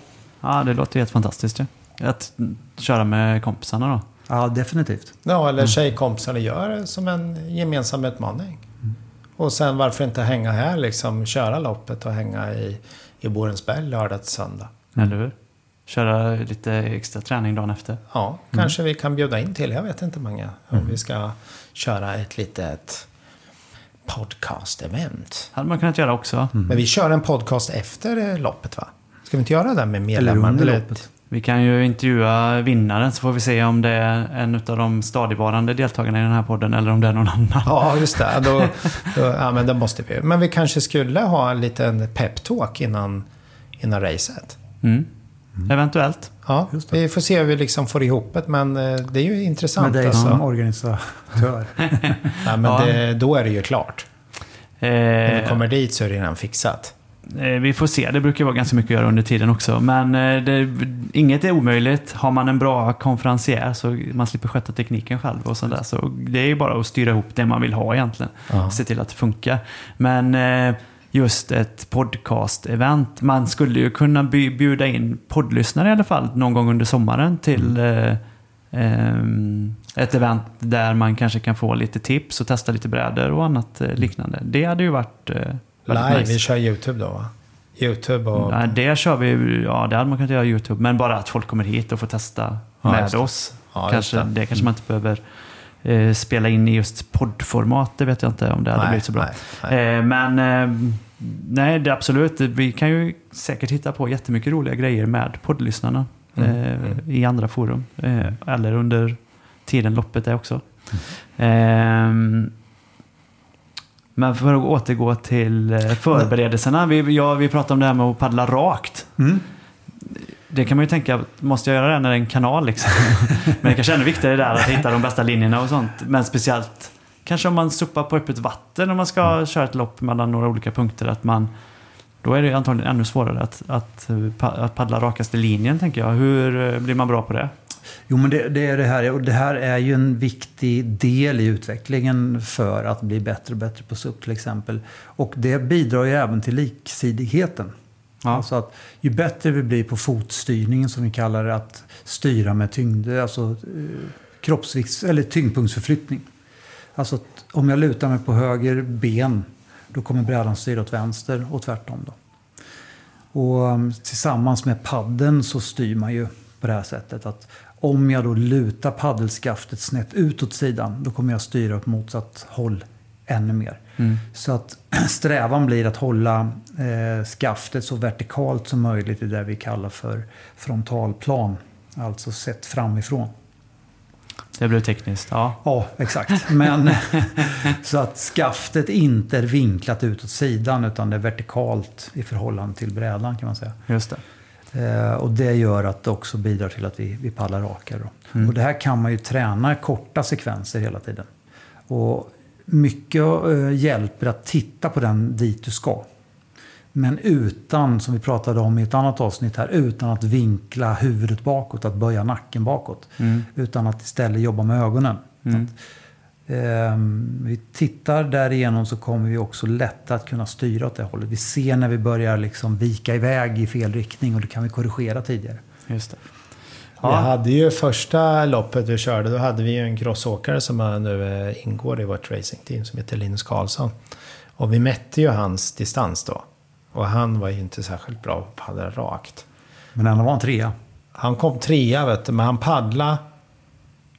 Speaker 1: Ja, det låter helt fantastiskt ju. Att mm, köra med kompisarna då.
Speaker 3: Ja, definitivt.
Speaker 2: Ja, eller tjejkompisarna gör det som en gemensam utmaning. Och sen varför inte hänga här liksom, köra loppet och hänga i, i Borensberg lördag till söndag.
Speaker 1: Eller hur? Köra lite extra träning dagen efter.
Speaker 2: Ja, kanske vi kan bjuda in till, jag vet inte många, om vi ska köra ett litet podcast-event.
Speaker 1: hade man kunnat göra också.
Speaker 2: Men vi kör en podcast efter loppet va? Ska vi inte göra det med
Speaker 3: Eller
Speaker 2: medlemmar?
Speaker 3: under loppet.
Speaker 1: Vi kan ju intervjua vinnaren så får vi se om det är en av de stadigvarande deltagarna i den här podden eller om det är någon annan.
Speaker 2: Ja, just det. Då, då, ja, men det måste vi. Men vi kanske skulle ha en liten peptalk innan, innan racet.
Speaker 1: Mm. Eventuellt.
Speaker 2: Ja,
Speaker 3: Just det.
Speaker 2: vi får se hur vi liksom får ihop det, men eh, det är ju
Speaker 3: Med
Speaker 2: intressant.
Speaker 3: dig
Speaker 2: Alltså.
Speaker 3: som organisatör.
Speaker 2: Ja, men
Speaker 1: Ja.
Speaker 2: Det, då är det ju klart. När vi
Speaker 1: Eh,
Speaker 2: kommer dit så är det redan fixat.
Speaker 1: eh, vi får se, det brukar vara ganska mycket att göra under tiden också. Men eh, det, inget är omöjligt. Har man en bra konferencier så man slipper sköta tekniken själv och sådär. Så det är ju bara att styra ihop det man vill ha egentligen.
Speaker 2: Ja.
Speaker 1: Se till att det funkar. Men eh, just ett podcast-event. Man skulle ju kunna bjuda in poddlyssnare i alla fall någon gång under sommaren till
Speaker 2: Mm.
Speaker 1: eh, ehm, ett event där man kanske kan få lite tips och testa lite brädor och annat eh, liknande. Det hade ju varit eh,
Speaker 2: Live,
Speaker 1: nice.
Speaker 2: vi kör YouTube då va? YouTube och...
Speaker 1: Nej, det kör vi, ja det hade man kunnat göra YouTube. Men bara att folk kommer hit och får testa
Speaker 2: Ja,
Speaker 1: med oss.
Speaker 2: Ja,
Speaker 1: kanske,
Speaker 2: det.
Speaker 1: det. kanske man inte behöver eh, spela in i just poddformat. Det vet jag inte om det hade
Speaker 2: Nej,
Speaker 1: blivit så bra.
Speaker 2: nej, nej.
Speaker 1: Eh, men eh, nej, det är absolut. Vi kan ju säkert hitta på jättemycket roliga grejer med poddlyssnarna.
Speaker 2: Mm,
Speaker 1: Eh,
Speaker 2: mm.
Speaker 1: I andra forum. Eh, eller under tiden loppet är också.
Speaker 2: Mm.
Speaker 1: Men för att återgå till förberedelserna. Vi, ja, vi pratade om det här med att paddla rakt.
Speaker 3: Mm.
Speaker 1: Det kan man ju tänka, måste jag göra det när det är en kanal liksom? Men det kanske är ännu viktigare där att hitta de bästa linjerna och sånt. Men speciellt kanske om man suppar på öppet vatten om man ska
Speaker 2: Mm.
Speaker 1: köra ett lopp mellan några olika punkter. Att man, då är det antagligen ännu svårare att, att, att paddla rakaste linjen tänker jag. Hur eh, blir man bra på det?
Speaker 3: Jo, men det, det är det här. Och det här är ju en viktig del i utvecklingen för att bli bättre och bättre på SUP till exempel. Och det bidrar ju även till liksidigheten.
Speaker 1: Ja.
Speaker 3: Alltså att ju bättre vi blir på fotstyrningen som vi kallar det, att styra med tyngd, alltså eh, kroppsvikt, eller tyngdpunktsförflyttning. Alltså att om jag lutar mig på höger ben, då kommer brädan styra åt vänster och tvärtom. Då. Och um, tillsammans med paddeln så styr man ju på det här sättet att om jag då lutar paddelskaftet snett utåt sidan, då kommer jag styra åt motsatt håll ännu mer.
Speaker 1: Mm.
Speaker 3: Så att strävan blir att hålla eh, skaftet så vertikalt som möjligt i det vi kallar för frontalplan. Alltså sett framifrån.
Speaker 1: Det blev tekniskt. Ja.
Speaker 3: Ja, exakt. Men så att skaftet inte är vinklat utåt sidan utan det är vertikalt i förhållande till brädan kan man säga.
Speaker 1: Just det.
Speaker 3: Eh, och det gör att det också bidrar till att vi, vi paddlar rakare.
Speaker 1: Mm.
Speaker 3: Och det här kan man ju träna korta sekvenser hela tiden. Och mycket eh, hjälper att titta på den dit du ska. Men utan, som vi pratade om i ett annat avsnitt här, utan att vinkla huvudet bakåt, att böja nacken bakåt.
Speaker 1: Mm.
Speaker 3: Utan att istället jobba med ögonen.
Speaker 1: Mm.
Speaker 3: Ehm, vi tittar därigenom så kommer vi också lättare att kunna styra åt det hållet. Vi ser när vi börjar liksom vika iväg i fel riktning och det kan vi korrigera tidigare.
Speaker 1: Just det.
Speaker 2: Vi
Speaker 1: Ja.
Speaker 2: hade ju första loppet vi körde, då hade vi ju en crossåkare som nu eh, ingår i vårt racingteam som heter Linus Karlsson. Och vi mätte ju hans distans då. Och han var ju inte särskilt bra på att paddla rakt.
Speaker 3: Men ändå var han trea.
Speaker 2: Han kom trea vet du, men han paddla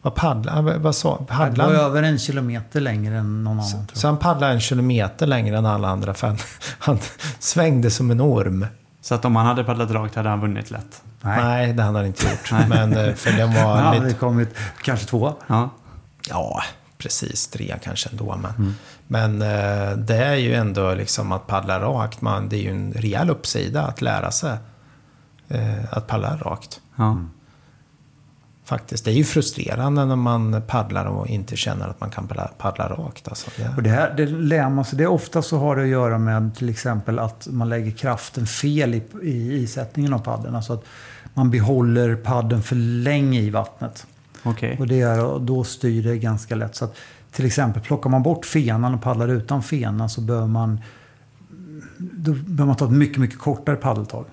Speaker 2: Vad paddla, vad sa, paddla
Speaker 3: var
Speaker 2: han?
Speaker 3: över en kilometer längre än någon annan. Tror
Speaker 2: Så han paddlade en kilometer längre än alla andra för han, han svängde som en orm.
Speaker 1: Så att om han hade paddlat rakt hade han vunnit lätt.
Speaker 3: Nej.
Speaker 2: Nej, det hade han inte gjort. Men eh, för den
Speaker 3: Han
Speaker 2: var
Speaker 3: hade
Speaker 2: lite...
Speaker 3: kommit kanske två.
Speaker 1: Ja.
Speaker 2: Ja, precis. Trea kanske ändå. Men, men eh, det är ju ändå liksom att paddla rakt. Man, det är ju en rejäl uppsida att lära sig eh, att paddla rakt.
Speaker 1: Ja.
Speaker 2: Faktiskt. Det är ju frustrerande när man paddlar och inte känner att man kan paddla, paddla rakt. Alltså, det,
Speaker 3: Och det här det lär man sig. Det är ofta så har det att göra med till exempel att man lägger kraften fel i, i isättningen av paddeln. Alltså att man behåller paddeln för länge i vattnet.
Speaker 1: Okej.
Speaker 3: Och det är, och då styr det ganska lätt. Så att, till exempel plockar man bort fenan och paddlar utan fena så behöver man, då behöver man ta ett mycket, mycket kortare paddeltag.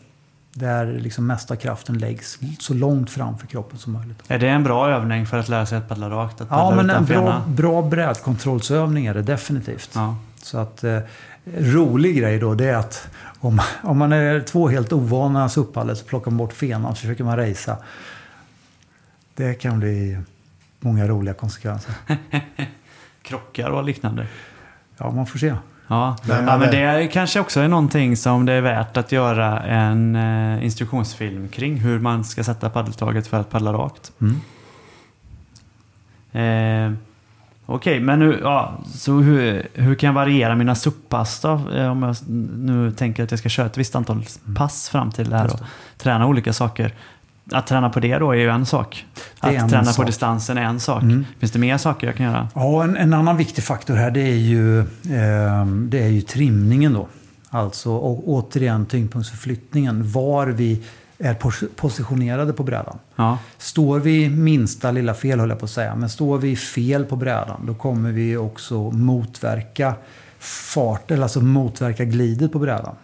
Speaker 3: Där liksom mesta kraften läggs så långt framför kroppen som möjligt.
Speaker 1: Är det en bra övning för att lära sig att paddla rakt? Att
Speaker 3: Ja,
Speaker 1: paddla
Speaker 3: men
Speaker 1: utan
Speaker 3: en bra, bra brädkontrollsövning är det definitivt.
Speaker 1: Ja.
Speaker 3: Så att eh, rolig grej då det är att om, om man är två helt ovana suppallor så plockar man bort fenan så försöker man racea. Det kan bli många roliga konsekvenser.
Speaker 1: Krockar och liknande.
Speaker 3: Ja, man får se.
Speaker 1: Ja,
Speaker 2: Nej,
Speaker 1: ja men
Speaker 2: men-
Speaker 1: det kanske också är någonting som det är värt att göra en eh, instruktionsfilm kring. Hur man ska sätta paddeltaget för att paddla rakt.
Speaker 3: Mm.
Speaker 1: Eh, Okej, men nu, ja, så hur, hur kan jag variera mina SUP-pass då? Eh, om jag nu tänker att jag ska köra ett visst antal pass fram till det här och träna olika saker. Att träna på det då är ju en sak. Att
Speaker 3: en
Speaker 1: träna på
Speaker 3: sak.
Speaker 1: distansen är en sak.
Speaker 3: Mm.
Speaker 1: Finns det mer saker jag kan göra?
Speaker 3: Ja, en, en annan viktig faktor här det är ju, eh, det är ju trimningen då. Alltså och, återigen tyngdpunktsförflyttningen. Var vi är pos- positionerade på brädan.
Speaker 1: Ja,
Speaker 3: Står vi minsta lilla fel höll jag på att säga. Men står vi fel på brädan då kommer vi också motverka fart, eller alltså motverka glidet på brädan.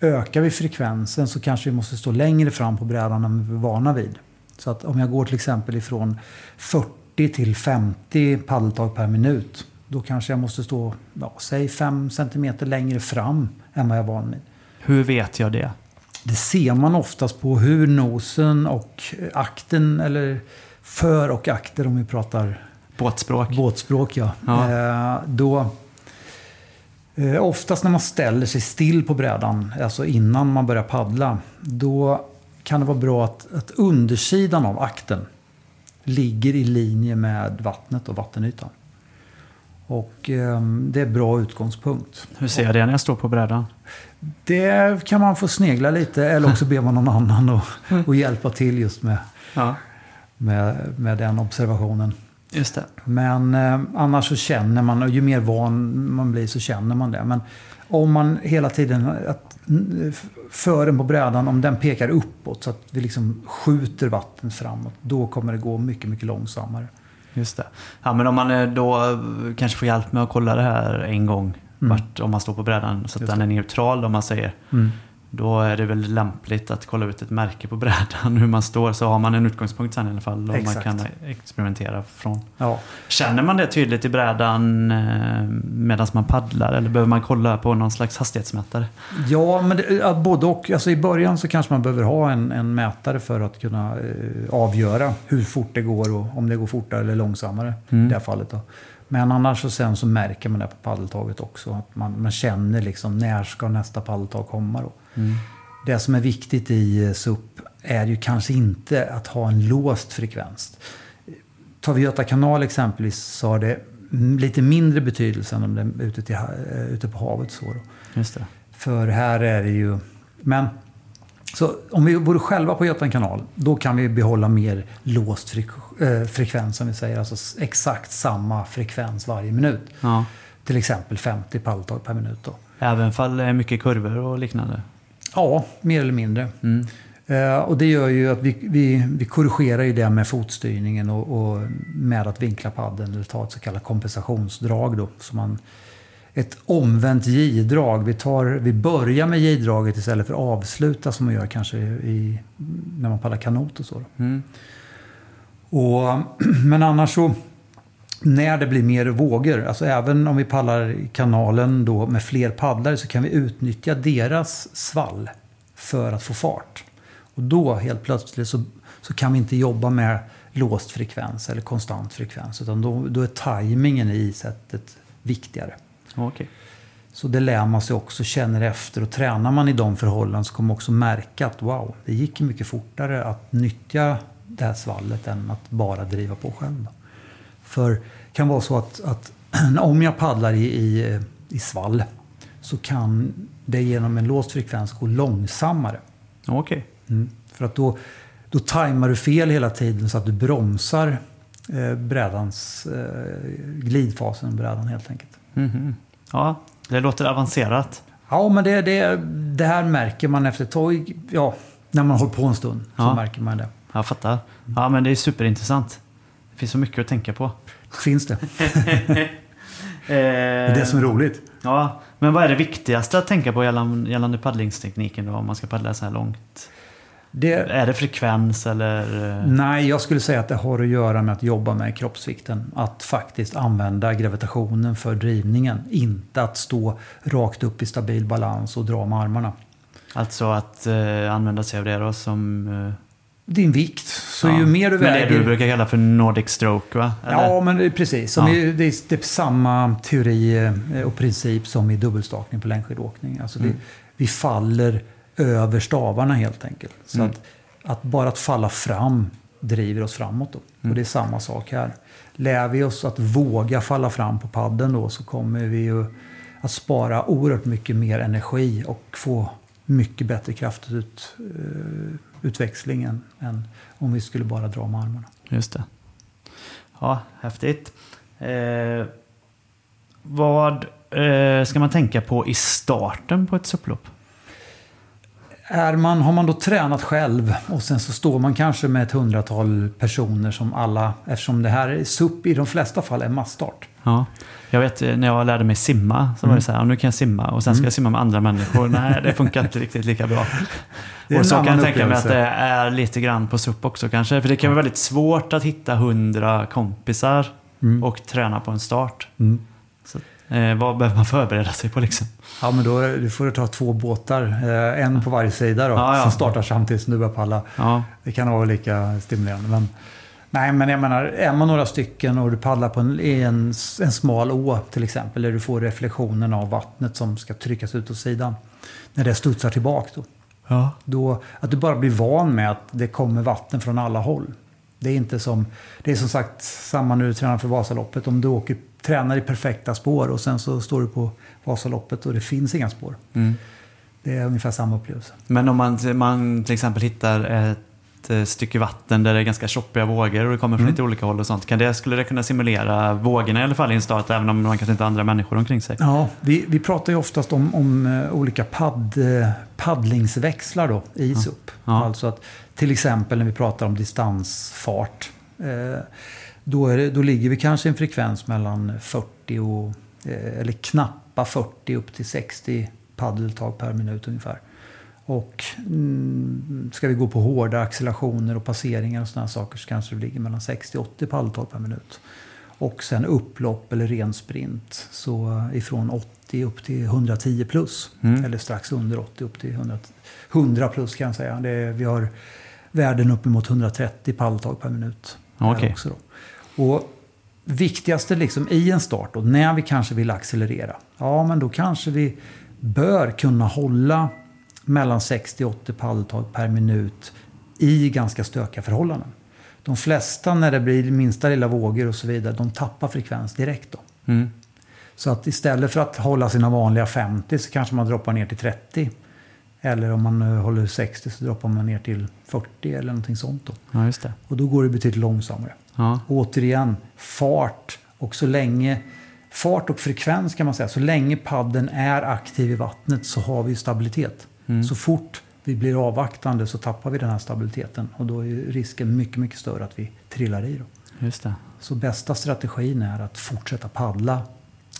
Speaker 3: Ökar vi frekvensen så kanske vi måste stå längre fram på brädan än vi är vana vid. Så att om jag går till exempel ifrån 40 till 50 paddeltag per minut. Då kanske jag måste stå, ja, säg 5 cm längre fram än vad jag är van vid.
Speaker 1: hur vet jag det?
Speaker 3: Det ser man oftast på hur nosen och akten, eller för och akter om vi pratar
Speaker 1: Båtspråk?
Speaker 3: båtspråk, ja.
Speaker 1: Ja.
Speaker 3: Eh, då, eh, oftast när man ställer sig still på brädan, alltså innan man börjar paddla, då kan det vara bra att, att undersidan av akten ligger i linje med vattnet och vattenytan. Och eh, det är bra utgångspunkt.
Speaker 1: Hur ser jag det när jag står på brädan?
Speaker 3: Det kan man få snegla lite eller också ber man någon annan att och hjälpa till just med,
Speaker 1: Ja,
Speaker 3: med, med den observationen.
Speaker 1: Just det.
Speaker 3: Men eh, annars så känner man, och ju mer van man blir så känner man det. Men om man hela tiden, att mm, fören på brädan, om den pekar uppåt så att vi liksom skjuter vattnet framåt, då kommer det gå mycket, mycket långsammare.
Speaker 1: Just det. Ja, men om man eh, då eh, kanske får hjälp med att kolla det här en gång.
Speaker 3: Mm.
Speaker 1: Vart, om man står på brädan så att den är neutral om man säger. Då är det väl lämpligt att kolla ut ett märke på brädan hur man står. Så har man en utgångspunkt sen i alla fall. Och man kan experimentera från.
Speaker 3: Ja.
Speaker 1: Känner man det tydligt i brädan eh, medan man paddlar? Eller behöver man kolla på någon slags hastighetsmätare?
Speaker 3: Ja, men det, både och. Alltså I början så kanske man behöver ha en, en mätare för att kunna eh, avgöra hur fort det går och om det går fortare eller långsammare
Speaker 1: Mm.
Speaker 3: i det här fallet. Då. Men annars så sen så märker man det på paddeltaget också. Att man, man känner liksom när ska nästa paddeltag komma. Då. Det som är viktigt i eh, SUP är ju kanske inte att ha en låst frekvens. Tar vi Göta kanal exempelvis så har det mm, lite mindre betydelse än om det är ute, till, eh, ute på havet. Så då.
Speaker 1: Just det.
Speaker 3: För här är det ju... Men så om vi vore själva på Göta kanal, då kan vi behålla mer låst frik eh, frekvens, som vi säger. Alltså exakt samma frekvens varje minut.
Speaker 1: Ja.
Speaker 3: Till exempel 50 palltag per minut. Då.
Speaker 1: Även fall mycket kurvor och liknande.
Speaker 3: Ja, mer eller mindre.
Speaker 1: Mm.
Speaker 3: Eh, och det gör ju att vi, vi, vi korrigerar ju det med fotstyrningen och, och med att vinkla paddeln eller ta ett så kallat kompensationsdrag. Då, så man, ett omvänt J-drag. Vi, tar, vi börjar med J-draget istället för avsluta som man gör kanske i, när man paddlar kanot och så.
Speaker 1: Mm.
Speaker 3: Och, men annars så, när det blir mer vågor, alltså även om vi paddlar i kanalen då med fler paddlare så kan vi utnyttja deras svall för att få fart. Och då helt plötsligt så, så kan vi inte jobba med låst frekvens eller konstant frekvens utan då, då är tajmingen i sättet viktigare.
Speaker 1: Okej.
Speaker 3: Så det lär man sig också, känner efter och tränar man i de förhållanden så kommer man också märka att wow, det gick mycket fortare att nyttja det här svallet än att bara driva på själv. För det kan vara så att, att om jag paddlar i, i, i svall så kan det genom en låst frekvens gå långsammare.
Speaker 1: Okej.
Speaker 3: Mm. För att då, då tajmar du fel hela tiden så att du bromsar eh, brädans, eh, glidfasen brädan helt enkelt.
Speaker 1: Mhm. Ja, det låter avancerat.
Speaker 3: Ja, men det, det, det här märker man efter ett tag. Ja, när man håller på en stund så
Speaker 1: Ja.
Speaker 3: märker man det.
Speaker 1: Jag fattar. Ja, men det är superintressant. Det finns så mycket att tänka på.
Speaker 3: Finns det. Det är det som är roligt.
Speaker 1: Ja, men vad är det viktigaste att tänka på gällande, gällande paddlingstekniken då, om man ska paddla så här långt?
Speaker 3: Det,
Speaker 1: Är det frekvens eller? eh,
Speaker 3: nej, jag skulle säga att det har att göra med att jobba med kroppsvikten. Att faktiskt använda gravitationen för drivningen. Inte att stå rakt upp i stabil balans och dra med armarna.
Speaker 1: Alltså att eh, använda sig av det då som...
Speaker 3: Din vikt. Så
Speaker 1: Ja.
Speaker 3: ju mer du
Speaker 1: Men
Speaker 3: väger...
Speaker 1: det du brukar kalla för Nordic stroke va? Eller?
Speaker 3: Ja, men precis. Som
Speaker 1: Ja.
Speaker 3: det, är, det är samma teori eh, och princip som i dubbelstakning på längdskidåkning. Alltså
Speaker 1: Mm.
Speaker 3: vi, vi faller över stavarna helt enkelt. Så
Speaker 1: Mm.
Speaker 3: att, att bara att falla fram driver oss framåt. Då.
Speaker 1: Mm.
Speaker 3: Och det är samma sak här. Lär vi oss att våga falla fram på padden då så kommer vi ju att spara oerhört mycket mer energi och få mycket bättre kraftutväxling eh, uh, än, än om vi skulle bara dra med armarna.
Speaker 1: Just det. Ja, häftigt. Eh, vad eh, ska man tänka på i starten på ett supplopp?
Speaker 3: Är man, har man då tränat själv och sen så står man kanske med ett hundratal personer som alla, eftersom det här är SUP i de flesta fall är massstart.
Speaker 1: Ja. Jag vet eh, när jag lärde mig simma så var det så här, nu kan jag simma och sen ska jag simma med andra människor. Nej, det funkar inte riktigt lika bra. Och så kan jag tänka mig att det är lite grann på SUP också kanske. För det kan vara väldigt svårt att hitta hundra kompisar
Speaker 3: Mm.
Speaker 1: och träna på en start.
Speaker 3: Mm.
Speaker 1: Eh, vad behöver man förbereda sig på liksom?
Speaker 3: Ja, men då du får du ta två båtar, eh, en på varje sida då,
Speaker 1: Ja, ja.
Speaker 3: som startar samtidigt som du börjar palla.
Speaker 1: Ja,
Speaker 3: Det kan vara lika stimulerande. Men, nej, men jag menar, är man några stycken och du paddlar på en, en, en smal å till exempel, där du får reflektionen av vattnet som ska tryckas ut åt sidan. När det studsar tillbaka då.
Speaker 1: ja.
Speaker 3: då, att du bara blir van med att det kommer vatten från alla håll. Det är inte som, det är som sagt samma när du tränar för Vasaloppet. Om du åker, tränar i perfekta spår och sen så står du på Vasaloppet och det finns inga spår.
Speaker 1: Mm.
Speaker 3: Det är ungefär samma upplevelse.
Speaker 1: Men om man, man till exempel hittar ett eh, stycke vatten där det är ganska tjoppiga vågor och det kommer från
Speaker 3: Mm.
Speaker 1: lite olika håll och sånt. Kan det, skulle det kunna simulera vågorna i alla fall i en start även om man kanske inte har andra människor omkring sig?
Speaker 3: Ja, vi, vi pratar ju oftast om, om eh, olika padd, eh, paddlingsväxlar då, i SUP.
Speaker 1: Ja.
Speaker 3: Alltså att till exempel när vi pratar om distansfart. Eh, då, det, då ligger vi kanske i en frekvens mellan 40 och, eh, eller knappa 40 upp till 60 paddeltag per minut ungefär. Och mm, ska vi gå på hårda accelerationer och passeringar och sådana saker så kanske det ligger mellan 60 och 80 paddeltag per minut. Och sen upplopp eller ren sprint. Så ifrån 80 upp till 110 plus.
Speaker 1: Mm.
Speaker 3: Eller strax under 80 upp till 100, 100 plus kan jag säga. Det är, vi har värden uppemot 130 paddeltag per minut.
Speaker 1: Okej.
Speaker 3: också då. Och viktigaste liksom i en start då, när vi kanske vill accelerera. Ja, men då kanske vi bör kunna hålla mellan 60 och 80 paddeltag per minut i ganska stökiga förhållanden. De flesta när det blir minsta lilla vågor och så vidare, de tappar frekvens direkt då.
Speaker 1: Mm.
Speaker 3: Så att istället för att hålla sina vanliga 50 så kanske man droppar ner till 30. Eller om man eh, håller 60 så droppar man ner till 40 eller någonting sånt då.
Speaker 1: Ja, just det.
Speaker 3: Och då går det betydligt långsammare.
Speaker 1: Ja.
Speaker 3: Återigen, fart. Och så länge, fart och frekvens kan man säga. Så länge padden är aktiv i vattnet så har vi stabilitet.
Speaker 1: Mm.
Speaker 3: Så fort vi blir avvaktande så tappar vi den här stabiliteten. Och då är risken mycket, mycket större att vi trillar i. Då.
Speaker 1: Just det.
Speaker 3: Så bästa strategin är att fortsätta paddla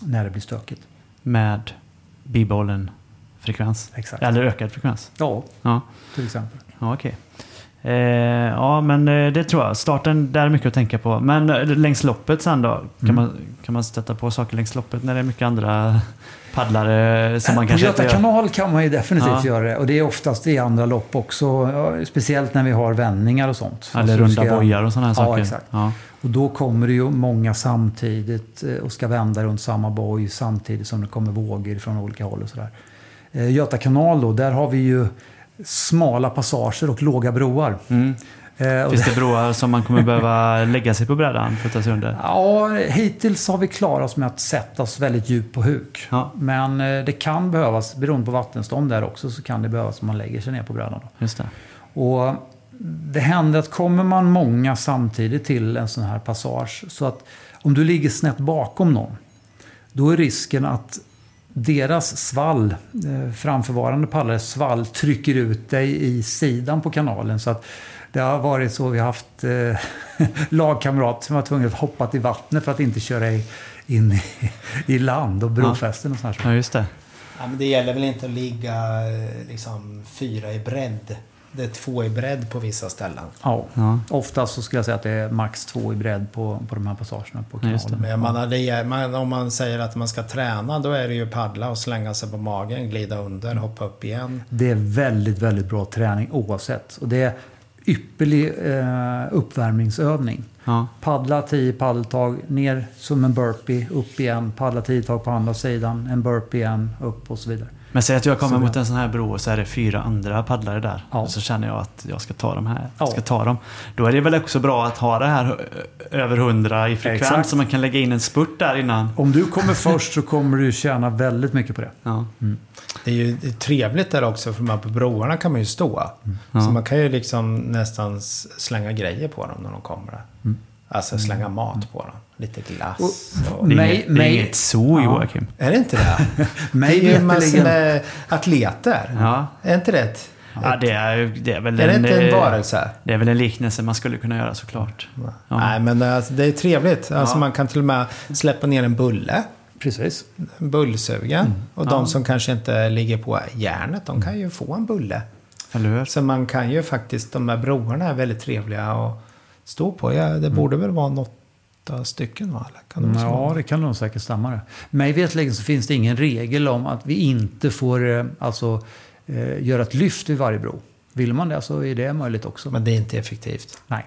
Speaker 3: när det blir stökigt.
Speaker 1: Med bibehållen frekvens.
Speaker 3: Exakt.
Speaker 1: Eller ökad frekvens.
Speaker 3: Ja,
Speaker 1: Ja,
Speaker 3: till exempel.
Speaker 1: ja okej. Eh, ja, men eh, det tror jag. Starten, där är mycket att tänka på. Men eh, längs loppet sen då? Kan,
Speaker 3: Mm.
Speaker 1: man, kan man stöta på saker längs loppet när det är mycket andra paddlare som man
Speaker 3: på
Speaker 1: kanske
Speaker 3: Göta
Speaker 1: inte gör?
Speaker 3: kanal kan man ju definitivt
Speaker 1: Ja.
Speaker 3: göra det. Och det är oftast i andra lopp också. Ja, Speciellt när vi har vändningar och sånt.
Speaker 1: Eller
Speaker 3: Alltså,
Speaker 1: runda
Speaker 3: ska-
Speaker 1: bojar och sådana här
Speaker 3: Ja,
Speaker 1: saker.
Speaker 3: exakt.
Speaker 1: Ja,
Speaker 3: Och då kommer det ju många samtidigt eh, och ska vända runt samma boj samtidigt som det kommer vågor från olika håll och sådär. Eh, Göta kanal då, där har vi ju smala passager och låga broar.
Speaker 1: Mm.
Speaker 3: Eh,
Speaker 1: Finns det broar som man kommer behöva lägga sig på brädan för att ta sig under?
Speaker 3: Ja, hittills har vi klarat oss med att sätta oss väldigt djupt på huk.
Speaker 1: Ja.
Speaker 3: Men eh, det kan behövas, beroende på vattenstånd där också, så kan det behövas att man lägger sig ner på brädan. Då.
Speaker 1: Just det.
Speaker 3: Och det händer att kommer man många samtidigt till en sån här passage, så att om du ligger snett bakom någon, då är risken att deras svall, eh, framförvarande pallares svall, trycker ut dig i sidan på kanalen. Så att det har varit så vi har haft eh, lagkamrater som var tvungna att hoppa i vattnet för att inte köra i, in i, i land och brofästen och sånt.
Speaker 1: Ja, just det.
Speaker 2: Ja, men det gäller väl inte att ligga eh, liksom fyra i bredd. Det är två i bredd på vissa ställen.
Speaker 3: Ja.
Speaker 1: Ja.
Speaker 3: Oftast så skulle jag säga att det är max två i bredd på, på de här passagerna på kanalen.
Speaker 2: Men man, är- man, om man säger att man ska träna, då är det ju paddla och slänga sig på magen, glida under, hoppa upp igen.
Speaker 3: Det är väldigt, väldigt bra träning oavsett. Och det, ypperlig eh, uppvärmningsövning.
Speaker 1: Ja.
Speaker 3: Paddla 10 paddeltag, ner som en burpee, upp igen, paddla 10 tag på andra sidan, en burpee igen, upp och så vidare.
Speaker 1: Men säg att jag kommer
Speaker 3: Så
Speaker 1: mot en sån här bro och så är det fyra andra paddlare där.
Speaker 3: Ja.
Speaker 1: Och så känner jag att jag ska ta dem här.
Speaker 3: Ja.
Speaker 1: Ska ta dem. Då är det väl också bra att ha det här ö- över 100 i frekvens
Speaker 3: Exakt.
Speaker 1: så man kan lägga in en spurt där innan.
Speaker 3: Om du kommer först så kommer du tjäna väldigt mycket på det.
Speaker 1: Ja.
Speaker 2: Det är ju trevligt där också för de här på broarna kan man ju stå.
Speaker 1: Ja.
Speaker 2: Så man kan ju liksom nästan slänga grejer på dem när de kommer. där. Alltså slänga mat på dem. Lite glass. Och...
Speaker 1: Det är,
Speaker 3: Mig-
Speaker 1: inget, det är
Speaker 3: mig-
Speaker 1: inget zoo
Speaker 3: Ja.
Speaker 1: Joakim.
Speaker 2: Är det inte det?
Speaker 3: Mig
Speaker 2: det är ju massor
Speaker 3: veterligen-
Speaker 2: med atleter.
Speaker 1: Ja.
Speaker 2: Är inte det ett...
Speaker 1: Ja, det är, det är väl
Speaker 2: Är det
Speaker 1: en,
Speaker 2: inte en
Speaker 1: eh,
Speaker 2: varelse?
Speaker 1: Det är väl en liknelse man skulle kunna göra såklart. Ja.
Speaker 2: Nej, men alltså, det är trevligt. Alltså,
Speaker 1: Ja.
Speaker 2: Man kan till och med släppa ner en bulle.
Speaker 3: Precis.
Speaker 2: En bullsugen. Och de som kanske inte ligger på järnet, de kan ju få en bulle.
Speaker 1: Eller hur?
Speaker 2: Så man kan ju faktiskt, de här broarna är väldigt trevliga att stå på. Ja, det borde väl vara en åtta stycken va? Kan det
Speaker 3: Ja, det kan nog säkert stämma det. Mig vetligen så finns det ingen regel om att vi inte får eh, alltså, eh, göra ett lyft vid varje bro. Vill man det så är det möjligt också.
Speaker 2: Men det är inte effektivt.
Speaker 3: Nej.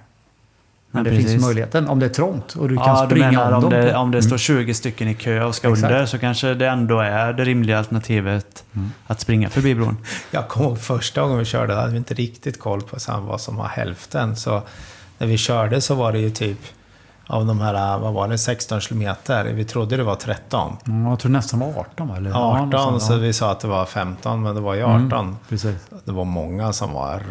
Speaker 3: Men det
Speaker 1: precis.
Speaker 3: finns möjligheten om det är trångt och du kan
Speaker 1: Ja, du
Speaker 3: springa
Speaker 1: menar
Speaker 3: om
Speaker 1: om
Speaker 3: dem.
Speaker 1: det,
Speaker 3: på-
Speaker 1: om det står 20 stycken i kö och ska
Speaker 3: Exakt.
Speaker 1: under så kanske det ändå är det rimliga alternativet att springa förbi bron.
Speaker 2: Jag kommer ihåg första gången vi körde, hade vi inte riktigt koll på vad som var hälften. Så när vi körde så var det ju typ av de här, vad var det, 16 kilometer. Vi trodde det var 13.
Speaker 3: Mm, jag tror nästan var 18 va? Eller?
Speaker 2: 18,
Speaker 3: Ja,
Speaker 2: så vi sa att det var 15, men det var ju
Speaker 3: Mm.
Speaker 2: 18.
Speaker 3: Precis.
Speaker 2: Det var många som var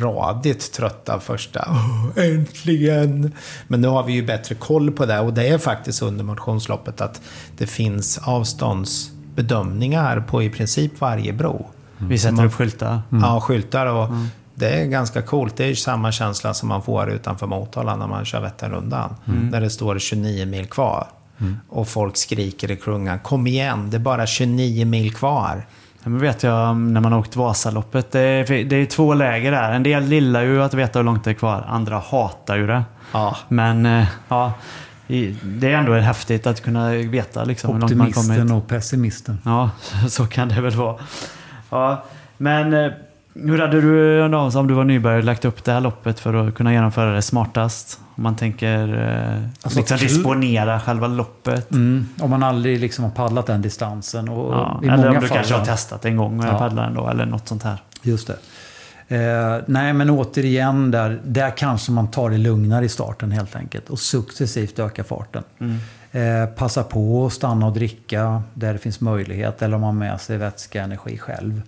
Speaker 2: radigt trötta första. Äntligen! Men nu har vi ju bättre koll på det och det är faktiskt under motionsloppet att det finns avståndsbedömningar på i princip varje bro.
Speaker 1: Vi sätter upp skyltar.
Speaker 2: Ja, skyltar och det är ganska coolt. Det är ju samma känsla som man får utanför Motala när man kör Vätternrundan. När det står 29 mil kvar. Och folk skriker i klungan. Kom igen, det är bara 29 mil kvar.
Speaker 1: Men vet jag när man har åkt Vasaloppet. Det är, det är två läger där. En del gillar ju att veta hur långt det är kvar. Andra hatar ju det.
Speaker 2: Ja.
Speaker 1: Men eh, ja, det är ändå häftigt att kunna veta liksom, hur långt man kommit.
Speaker 3: Optimisten och pessimisten.
Speaker 1: Ja, så kan det väl vara. Ja, men eh, hur hade du då, om du var nybörjare lagt upp det här loppet för att kunna genomföra det smartast? Om man tänker eh,
Speaker 3: Alltså,
Speaker 1: liksom disponera själva loppet.
Speaker 3: Mm, om man aldrig liksom har paddlat den distansen. Och,
Speaker 1: Ja,
Speaker 3: i
Speaker 1: eller
Speaker 3: många
Speaker 1: om du
Speaker 3: fall,
Speaker 1: kanske har testat en gång och
Speaker 3: Ja.
Speaker 1: paddlar ändå, eller något sånt här.
Speaker 3: Just det. Eh, nej, men återigen där, där kanske man tar det lugnare i starten helt enkelt. Och successivt öka farten.
Speaker 1: Mm.
Speaker 3: Eh, passa på att stanna och dricka där det finns möjlighet. Eller om man har med sig vätska, energi själv.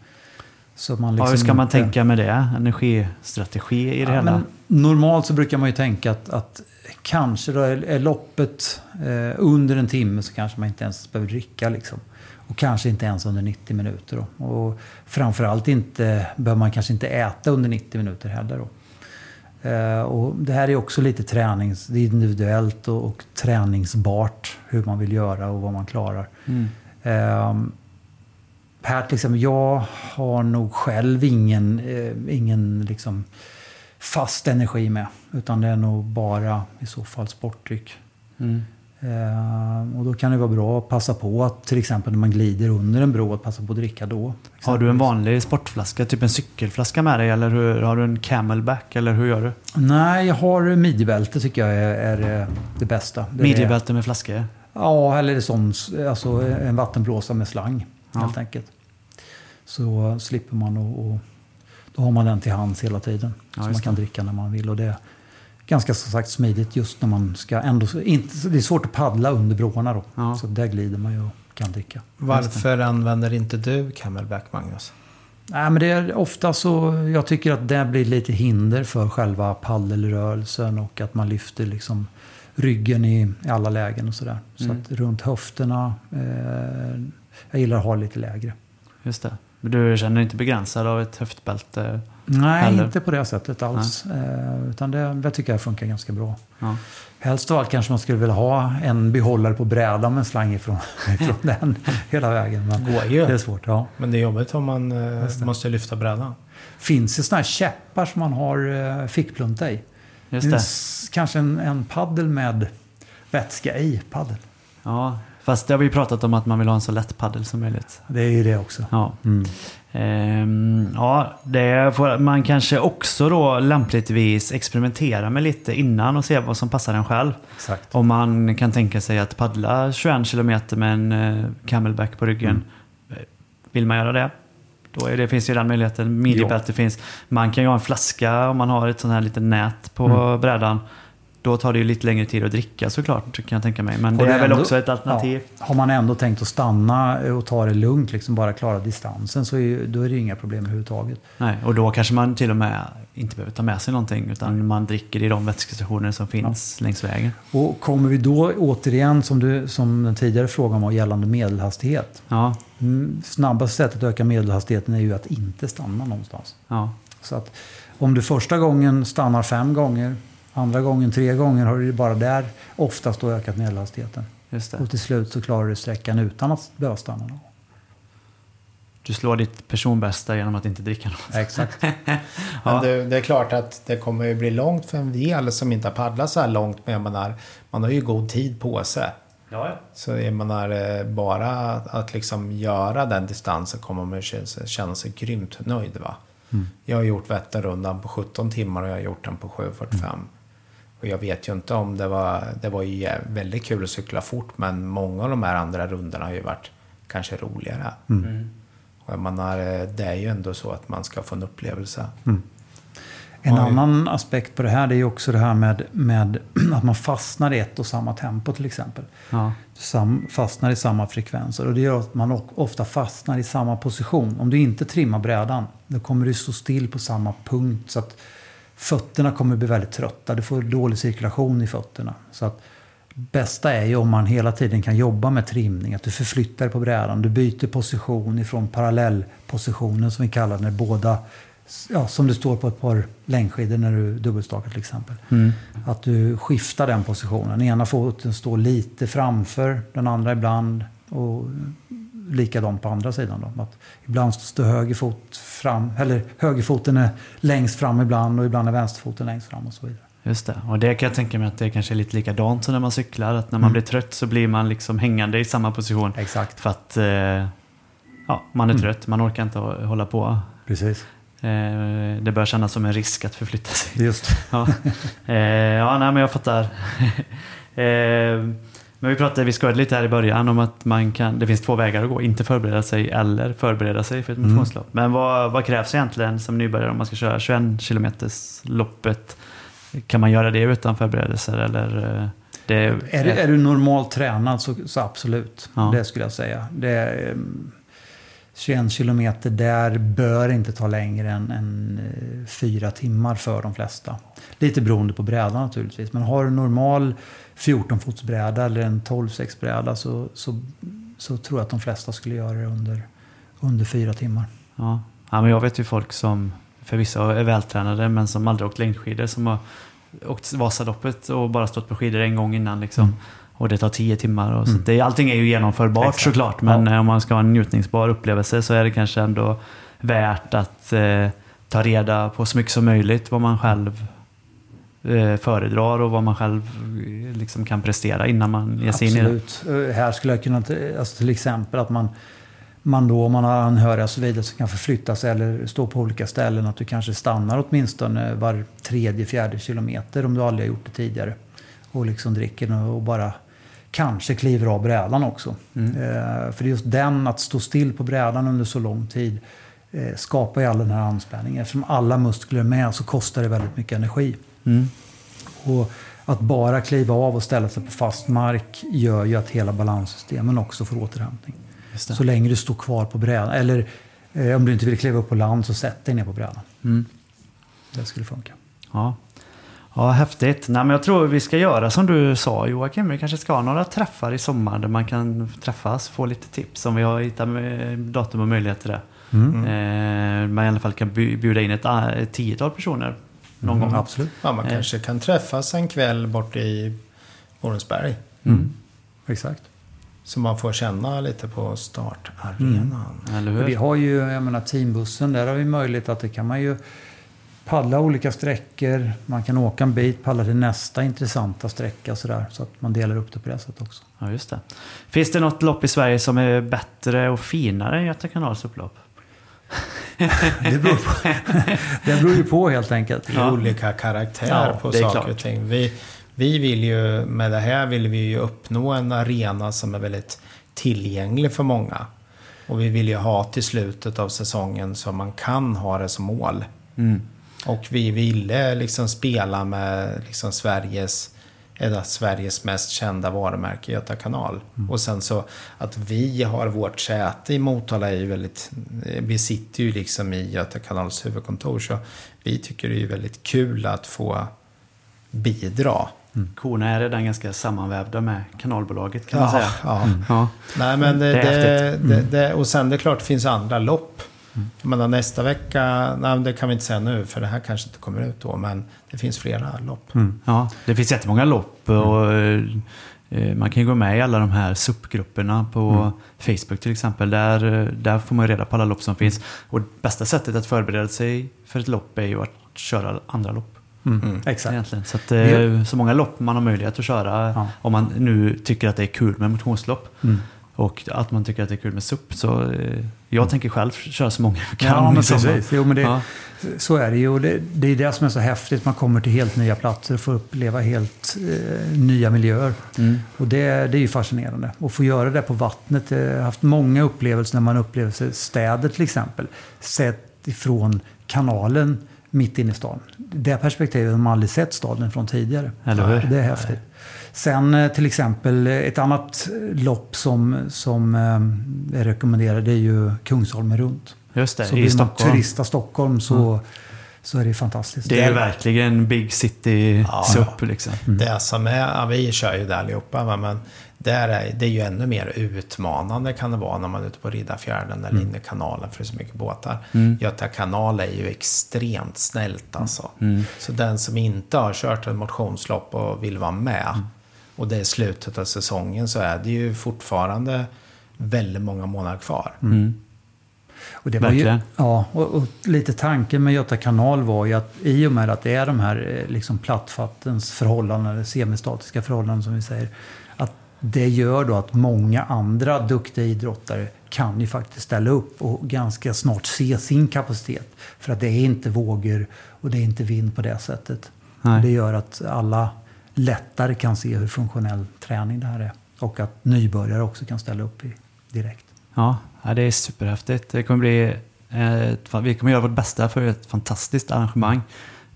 Speaker 3: Så man
Speaker 1: Ja,
Speaker 3: liksom
Speaker 1: hur ska man
Speaker 3: inte-
Speaker 1: tänka med det? Energistrategi i det
Speaker 3: Ja,
Speaker 1: hela?
Speaker 3: normalt så brukar man ju tänka att, att kanske då är, är loppet eh, under en timme så kanske man inte ens behöver dricka. Liksom. Och kanske inte ens under 90 minuter. Då. Och framförallt inte, behöver man kanske inte äta under 90 minuter heller. Då. Eh, och det här är också lite tränings, det är individuellt och, och träningsbart hur man vill göra och vad man klarar.
Speaker 1: Mm.
Speaker 3: Ehm, här till exempel, jag har nog själv ingen, eh, ingen liksom fast energi med. Utan det är nog bara i så fall sportdryck.
Speaker 1: Mm.
Speaker 3: Ehm, och då kan det vara bra att passa på att till exempel när man glider under en bro att passa på att dricka då.
Speaker 1: Har du en vanlig sportflaska, typ en cykelflaska med dig? Eller hur, har du en camelback? Eller hur gör du?
Speaker 3: Nej, jag har midjebälte tycker jag är, är eh, det bästa. Det
Speaker 1: Midjebälte med flaskor?
Speaker 3: Ja, eller sån, alltså en vattenblåsa med slang
Speaker 1: Ja.
Speaker 3: helt enkelt. Så slipper man och, och då har man den till hands hela tiden.
Speaker 1: Ja,
Speaker 3: så man kan
Speaker 1: det.
Speaker 3: dricka när man vill. Och det är ganska som sagt smidigt just när man ska ändå... Inte, det är svårt att paddla under broarna då.
Speaker 1: Ja.
Speaker 3: Så där glider man ju och kan dricka.
Speaker 2: Varför använder inte du Camelback, Magnus?
Speaker 3: Nej, men det är ofta så... Jag tycker att det blir lite hinder för själva paddelrörelsen och att man lyfter liksom ryggen i, i alla lägen och sådär. Så
Speaker 1: Mm.
Speaker 3: att runt höfterna... Eh, jag gillar att ha lite lägre.
Speaker 1: Just det. Men du känner dig inte begränsad av ett höftbälte?
Speaker 3: Nej,
Speaker 1: Heller.
Speaker 3: inte på det sättet alls. Eh, utan det, det tycker jag funkar ganska bra.
Speaker 1: Ja.
Speaker 3: Helst av allt kanske man skulle vilja ha en behållare på brädan med en slang ifrån, ifrån den hela vägen. Men
Speaker 2: Går ju.
Speaker 3: det är svårt, ja.
Speaker 2: Men det är jobbigt om man eh, måste lyfta brädan.
Speaker 3: Finns det sådana här käppar som man har eh, fickplunta i?
Speaker 1: Just det.
Speaker 3: Kanske en, en paddel med vätska i paddel.
Speaker 1: Ja, Fast det har vi ju pratat om att man vill ha en så lätt paddel som möjligt.
Speaker 3: Det är ju det också.
Speaker 1: Ja. Ehm, ja, det får man kanske också då lämpligtvis experimentera med lite innan och se vad som passar en själv.
Speaker 3: Exakt.
Speaker 1: Om man kan tänka sig att paddla 21 km med en eh, camelback på ryggen.
Speaker 3: Mm.
Speaker 1: Vill man göra det? Då är det, finns ju den möjligheten. Midjebälte finns. Man kan ju ha en flaska om man har ett sånt här litet nät på
Speaker 3: Mm.
Speaker 1: brädan. Då tar det ju lite längre tid att dricka såklart, kan jag tänka mig. Men det är väl
Speaker 3: ändå-
Speaker 1: också ett alternativ.
Speaker 3: Ja, har man ändå tänkt att stanna och ta det lugnt, liksom bara klara distansen, så är, ju- då är det ju inga problem överhuvudtaget.
Speaker 1: Nej, och då kanske man till och med inte behöver ta med sig någonting utan man dricker i de vätskestationer som finns längs vägen.
Speaker 3: Och kommer vi då återigen, som, du, som den tidigare frågan var, gällande medelhastighet.
Speaker 1: Ja,
Speaker 3: Mm, Snabbaste sättet att öka medelhastigheten är ju att inte stanna någonstans.
Speaker 1: ja,
Speaker 3: Så att om du första gången stannar fem gånger, andra gången tre gånger har du bara där oftast då ökat medelhastigheten.
Speaker 1: just det.
Speaker 3: Och till slut så klarar du sträckan utan att behöva stanna någon gång.
Speaker 1: Du slår ditt personbästa genom att inte dricka något.
Speaker 3: Exakt.
Speaker 2: Men
Speaker 1: Ja.
Speaker 2: det, det är klart att det kommer ju bli långt för en del som inte har paddlat så här långt. Men menar, man har ju god tid på sig.
Speaker 1: Ja, ja.
Speaker 2: Så jag menar, eh, bara att, liksom göra den distansen kommer man känna sig- känna sig grymt nöjd. Va? Jag har gjort Vätternrundan på 17 timmar och jag har gjort den på 7.45. Och jag vet ju inte om det var... Det var ju väldigt kul att cykla fort men många av de här andra rundorna har ju varit kanske roligare. Och jag menar, eh, det är ju ändå så att man ska få en upplevelse.
Speaker 3: En
Speaker 2: Oj.
Speaker 3: annan aspekt på det här det är ju också det här med, med att man fastnar i ett och samma tempo till exempel.
Speaker 1: Ja,
Speaker 3: Sam, fastnar i samma frekvenser och det gör att man ofta fastnar i samma position. Om du inte trimmar brädan då kommer du stå still på samma punkt så att fötterna kommer bli väldigt trötta. Du får dålig cirkulation i fötterna. Så att bästa är ju om man hela tiden kan jobba med trimning. Att du förflyttar på brädan. Du byter position ifrån parallellpositionen som vi kallar när båda Ja, som det står på ett par längdskidor när du dubbelstakar till exempel. Att du skiftar den positionen. Ena foten står lite framför den andra ibland. Och likadant på andra sidan. Då. Att ibland står höger fot fram, eller högerfoten är längst fram ibland och ibland är vänsterfoten längst fram och så vidare.
Speaker 1: just det. Och det kan jag tänka mig att det kanske är lite likadant som när man cyklar. Att när man blir trött så blir man liksom hängande i samma position.
Speaker 3: Exakt.
Speaker 1: För att eh, ja, man är trött, man orkar inte hå- hålla på.
Speaker 3: Precis.
Speaker 1: Eh, det bör kännas som en risk att förflytta sig.
Speaker 3: Just.
Speaker 1: Ja, eh, ja nej, men jag fattar. men vi pratade, vi skojade lite här i början om att man kan, det finns två vägar att gå. Inte förbereda sig eller förbereda sig för ett
Speaker 3: Mm.
Speaker 1: motionslopp. Men vad, vad krävs egentligen som nybörjare om man ska köra 21 km loppet? Kan man göra det utan förberedelser eller? eh, Det,
Speaker 3: Är, är du normalt tränad så, så absolut.
Speaker 1: Ja.
Speaker 3: Det skulle jag säga. Det är, ehm, 21 kilometer där bör inte ta längre än, än eh, fyra timmar för de flesta. Lite beroende på brädan naturligtvis. Men har du normal 14-fotsbräda eller en 12-6-bräda så, så, så tror jag att de flesta skulle göra det under, under fyra timmar.
Speaker 1: Ja. ja, men jag vet ju folk som förvisso är vältränade men som aldrig åkt längdskidor som har åkt Vasaloppet och bara stått på skidor en gång innan liksom. Och det tar tio timmar. Och så. Det, allting är ju genomförbart
Speaker 3: Exakt.
Speaker 1: såklart men
Speaker 3: Ja.
Speaker 1: eh, om man ska ha en njutningsbar upplevelse så är det kanske ändå värt att eh, ta reda på så mycket som möjligt vad man själv eh, föredrar och vad man själv eh, liksom kan prestera innan man ger sig in i det.
Speaker 3: Absolut. Eh, Här skulle jag kunna, alltså till exempel att man, man då, om man har anhöriga och så vidare, så kan förflytta sig eller stå på olika ställen. Att du kanske stannar åtminstone var tredje, fjärde kilometer om du aldrig har gjort det tidigare. Och liksom dricker och bara kanske kliver av brädan också. Eh, för just den, att stå still på brädan under så lång tid, eh, skapar ju all den här anspänningen. Eftersom alla muskler är med så kostar det väldigt mycket energi.
Speaker 1: Mm.
Speaker 3: Och att bara kliva av och ställa sig på fast mark gör ju att hela balanssystemen också får återhämtning. Så länge du står kvar på brädan. Eller eh, om du inte vill kliva upp på land så sätt dig ner på brädan.
Speaker 1: Mm.
Speaker 3: Det skulle funka.
Speaker 1: Ja. Ja, häftigt. Nej, men jag tror vi ska göra som du sa Joakim. Vi kanske ska ha några träffar i sommar där man kan träffas få lite tips om vi har hittat datum och möjlighet till det.
Speaker 3: Mm.
Speaker 1: Eh, man i alla fall kan bjuda in ett, ah, ett tiotal personer någon gång.
Speaker 3: Absolut.
Speaker 2: Ja, man
Speaker 1: Eh.
Speaker 2: kanske kan träffas en kväll borta i Borensberg.
Speaker 1: Mm.
Speaker 3: Exakt.
Speaker 2: Så man får känna lite på startarenan.
Speaker 1: Eller
Speaker 3: Och vi har ju, jag menar teambussen, där har vi möjlighet att det kan man ju paddla olika sträckor. Man kan åka en bit, paddla till nästa intressanta sträcka sådär. Så att man delar upp det på det sättet också.
Speaker 1: Ja, just det. Finns det något lopp i Sverige som är bättre och finare än Göta kanals upplopp?
Speaker 3: Det beror, på, det beror ju på helt enkelt.
Speaker 2: Är olika karaktär
Speaker 1: Ja,
Speaker 2: på saker
Speaker 1: klart.
Speaker 2: och ting. Vi, vi vill ju, med det här vill vi ju uppnå en arena som är väldigt tillgänglig för många. Och vi vill ju ha till slutet av säsongen så man kan ha det som mål.
Speaker 1: Mm.
Speaker 2: Och vi ville liksom spela med liksom Sveriges, ett av Sveriges mest kända varumärke, Göta kanal. Och sen så att vi har vårt säte i Motala är ju väldigt, vi sitter ju liksom i Göta kanals huvudkontor så vi tycker det är väldigt kul att få bidra.
Speaker 1: Korna är redan ganska sammanvävda med kanalbolaget kan man
Speaker 2: Ja,
Speaker 1: säga.
Speaker 2: ja.
Speaker 1: Ja.
Speaker 2: Nej men det,
Speaker 1: Det är
Speaker 2: det, det, det, och sen det är klart det finns andra lopp. Jag menar nästa vecka, nej det kan vi inte säga nu för det här kanske inte kommer ut då. Men det finns flera lopp.
Speaker 1: Ja, det finns jättemånga lopp och eh, man kan ju gå med i alla de här SUP-grupperna på Facebook till exempel. Där, eh, där får man ju reda på alla lopp som finns. Och bästa sättet att förbereda sig för ett lopp är ju att köra andra lopp.
Speaker 3: Mm. Exakt.
Speaker 1: Egentligen. Så, att, eh, så många lopp man har möjlighet att köra
Speaker 3: Ja.
Speaker 1: om man nu tycker att det är kul med motionslopp.
Speaker 3: Mm.
Speaker 1: Och att man tycker att det är kul med SUP. Så eh, jag tänker själv köra så många jag kan.
Speaker 3: Ja, men precis. Jo, men det,
Speaker 1: Ja.
Speaker 3: Så är det ju. Och det, det är det som är så häftigt. Man kommer till helt nya platser och får uppleva helt eh, nya miljöer.
Speaker 1: Mm.
Speaker 3: Och det, det är ju fascinerande. Och få göra det på vattnet. Jag har haft många upplevelser när man upplever städer till exempel. Sett ifrån kanalen mitt inne i stan. Det perspektivet har man aldrig sett staden från tidigare.
Speaker 1: Eller hur?
Speaker 3: Det är häftigt. Sen eh, till exempel eh, ett annat lopp som, som eh, är rekommenderat det är ju Kungsholmen runt.
Speaker 1: Just det,
Speaker 3: Så
Speaker 1: i Stockholm.
Speaker 3: turista Stockholm så, så är det fantastiskt.
Speaker 1: Det är ju
Speaker 3: Där-
Speaker 1: verkligen Big City
Speaker 2: Ja.
Speaker 1: SUP liksom.
Speaker 2: Det som är, ja, vi kör ju det allihopa va, men där är, det är ju ännu mer utmanande kan det vara när man är ute på Riddarfjärden eller inne i kanalen för det är så mycket båtar. Göta kanal är ju extremt snällt alltså. Så den som inte har kört ett motionslopp och vill vara med och det är slutet av säsongen så är det ju fortfarande väldigt många månader kvar.
Speaker 3: Och det var ju, ja, och, och lite tanken med Göta kanal var ju att i och med att det är de här eh, liksom plattfattens förhållanden, eller semistatiska förhållanden som vi säger, att det gör då att många andra duktiga idrottare kan ju faktiskt ställa upp och ganska snart se sin kapacitet. För att det är inte vågor och det är inte vind på det sättet.
Speaker 1: Nej.
Speaker 3: Det gör att alla lättare kan se hur funktionell träning det här är. Och att nybörjare också kan ställa upp direkt.
Speaker 1: Ja, det är superhäftigt. Det kommer bli ett, vi kommer göra vårt bästa för ett fantastiskt arrangemang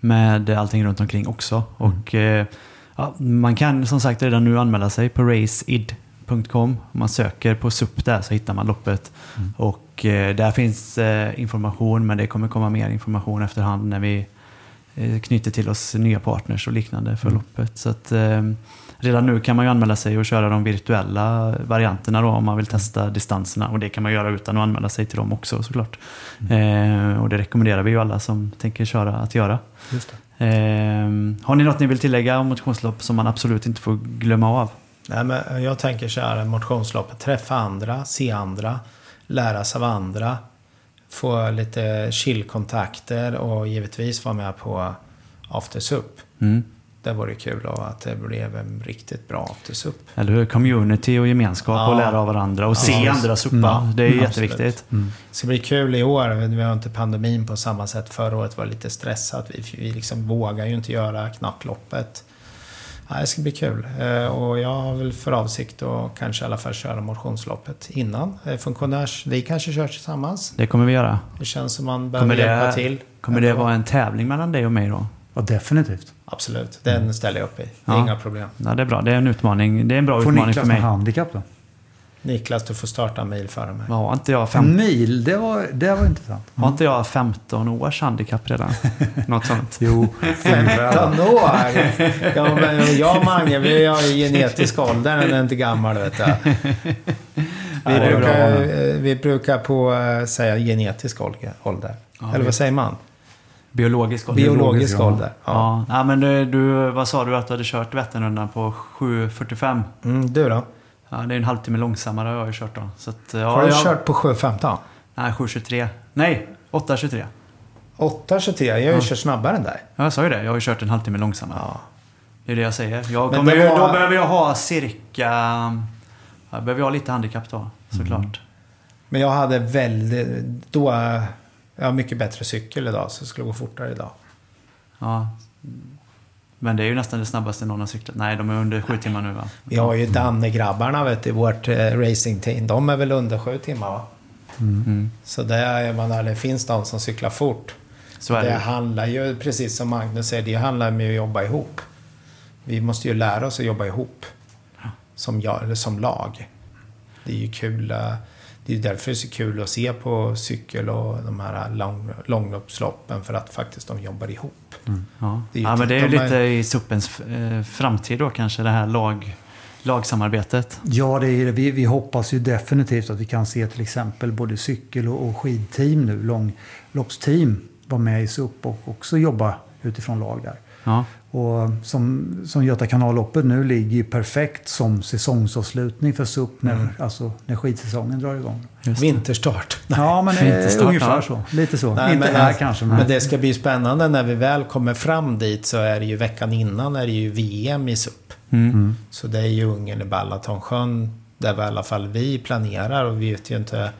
Speaker 1: med allting runt omkring också. Och eh, ja, man kan som sagt redan nu anmäla sig på raceid.com. Om man söker på SUP där så hittar man loppet. Och eh, där finns eh, information men det kommer komma mer information efterhand när vi eh, knyter till oss nya partners och liknande för loppet. Så att, eh, redan nu kan man ju anmäla sig och köra de virtuella varianterna då om man vill testa distanserna. Och det kan man göra utan att anmäla sig till dem också såklart. Eh, och det rekommenderar vi ju alla som tänker köra att göra. Eh, har ni något ni vill tillägga om motionslopp som man absolut inte får glömma av?
Speaker 2: Nej, men jag tänker så här, motionsloppet. Träffa andra, se andra, lära sig av andra. Få lite chillkontakter och givetvis vara med på Aftersup.
Speaker 1: Mm.
Speaker 2: Det vore kul och att det blev en riktigt bra Aftersup.
Speaker 1: Eller hur? Community och gemenskap
Speaker 2: Ja.
Speaker 1: och lära av varandra och se
Speaker 2: Ja.
Speaker 1: andra suppa.
Speaker 2: Mm.
Speaker 1: Det är
Speaker 2: Mm,
Speaker 1: jätteviktigt.
Speaker 2: Det ska bli kul i år. Vi har inte pandemin på samma sätt. Förra året var det lite stressat. Vi, vi liksom vågar ju inte göra knapploppet. Ja, det ska bli kul. Eh, Och jag har väl för avsikt att kanske i alla fall köra motionsloppet innan. Funktionärs... Vi kanske kör tillsammans.
Speaker 1: Det kommer vi göra.
Speaker 2: Det känns som man behöver
Speaker 1: Kommer
Speaker 2: hjälpa
Speaker 1: det,
Speaker 2: till.
Speaker 1: kommer det vara en tävling mellan dig och mig då?
Speaker 3: Ja, definitivt.
Speaker 2: Absolut. Den ställer jag upp i. Det är
Speaker 1: Ja.
Speaker 2: inga problem.
Speaker 1: Ja, det är bra. Det är en utmaning. Det är en bra
Speaker 3: Får
Speaker 1: utmaning
Speaker 3: Niklas
Speaker 1: för mig.
Speaker 3: någon handikapp då?
Speaker 2: Niklas, du får starta en mil före mig.
Speaker 1: Var inte jag,
Speaker 3: En
Speaker 1: fem,
Speaker 3: mil, det var, det var intressant.
Speaker 1: var inte jag 15 års handikapp redan? Något sånt.
Speaker 3: Jo,
Speaker 2: 15 år! Ja, men jag och Mange, vi har ju genetisk ålder. Den är inte gammal, vet du. Vi,
Speaker 1: det är bra.
Speaker 2: brukar, vi brukar på eh, säga genetisk ålder.
Speaker 1: Ja,
Speaker 2: Eller vad säger man?
Speaker 1: Biologisk ålder.
Speaker 2: Biologisk
Speaker 3: Biologisk, ja.
Speaker 2: ålder. Ja.
Speaker 1: Ja. ja, men du, du, vad sa du att du hade kört Vätternrundan på 7.45?
Speaker 2: Mm, du då?
Speaker 1: Ja, det är en halvtimme långsammare har jag kört då. Så att, ja,
Speaker 2: Har du
Speaker 1: jag,
Speaker 2: kört på 7.15?
Speaker 1: Nej, 7.23. Nej, 8.23.
Speaker 2: 8.23, jag har ju kört snabbare än dig.
Speaker 1: Ja, jag sa ju det. Jag har ju kört en halvtimme långsammare.
Speaker 2: Ja.
Speaker 1: Det är det jag säger. Jag kommer, ju-
Speaker 2: var-
Speaker 1: Då behöver jag ha cirka... Jag behöver ha lite handikapp då, såklart.
Speaker 2: Men jag hade väldigt... Då... Jag har mycket bättre cykel idag, så det skulle gå fortare idag.
Speaker 1: Ja. Men det är ju nästan det snabbaste någon har cyklat. Nej, de är under sju timmar nu va?
Speaker 2: Vi har ju Danne-grabbarna vet du, i vårt eh, racingteam. De är väl under sju timmar va?
Speaker 1: Mm.
Speaker 2: Så det, är, man, det finns de som cyklar fort.
Speaker 1: Så är
Speaker 2: det
Speaker 1: det.
Speaker 2: handlar ju, precis som Magnus säger, det handlar om att jobba ihop. Vi måste ju lära oss att jobba ihop. Som, jag, eller som lag. Det är ju kul. eh, Det är därför det är så kul att se på cykel och de här lång, långloppsloppen. För att faktiskt de jobbar ihop.
Speaker 1: Ja,
Speaker 2: Det är
Speaker 1: ja men det är ju
Speaker 2: de är-
Speaker 1: lite i suppens eh, framtid då kanske, det här lag, lagsamarbetet.
Speaker 3: Ja, det är, det. vi, vi hoppas ju definitivt att vi kan se till exempel både cykel och, och skidteam nu, långloppsteam, vara med i SUP och också jobba utifrån lag där.
Speaker 1: Ja,
Speaker 3: Och som, som Göta kanalloppet nu ligger ju perfekt som säsongsavslutning för SUP när, alltså, när skidsäsongen drar igång.
Speaker 2: Vinterstart.
Speaker 3: Ja, men det är
Speaker 1: Vinterstart,
Speaker 3: ungefär
Speaker 1: ja.
Speaker 3: så. Lite så.
Speaker 2: Nej,
Speaker 3: Inte
Speaker 2: men,
Speaker 3: här kanske,
Speaker 2: men...
Speaker 3: men...
Speaker 2: det ska bli spännande när vi väl kommer fram dit så är det ju veckan innan är det ju VM i SUP.
Speaker 1: Mm.
Speaker 2: Så det är ju Ungern i Balatonsjön där vi i alla fall vi planerar och vi vet ju inte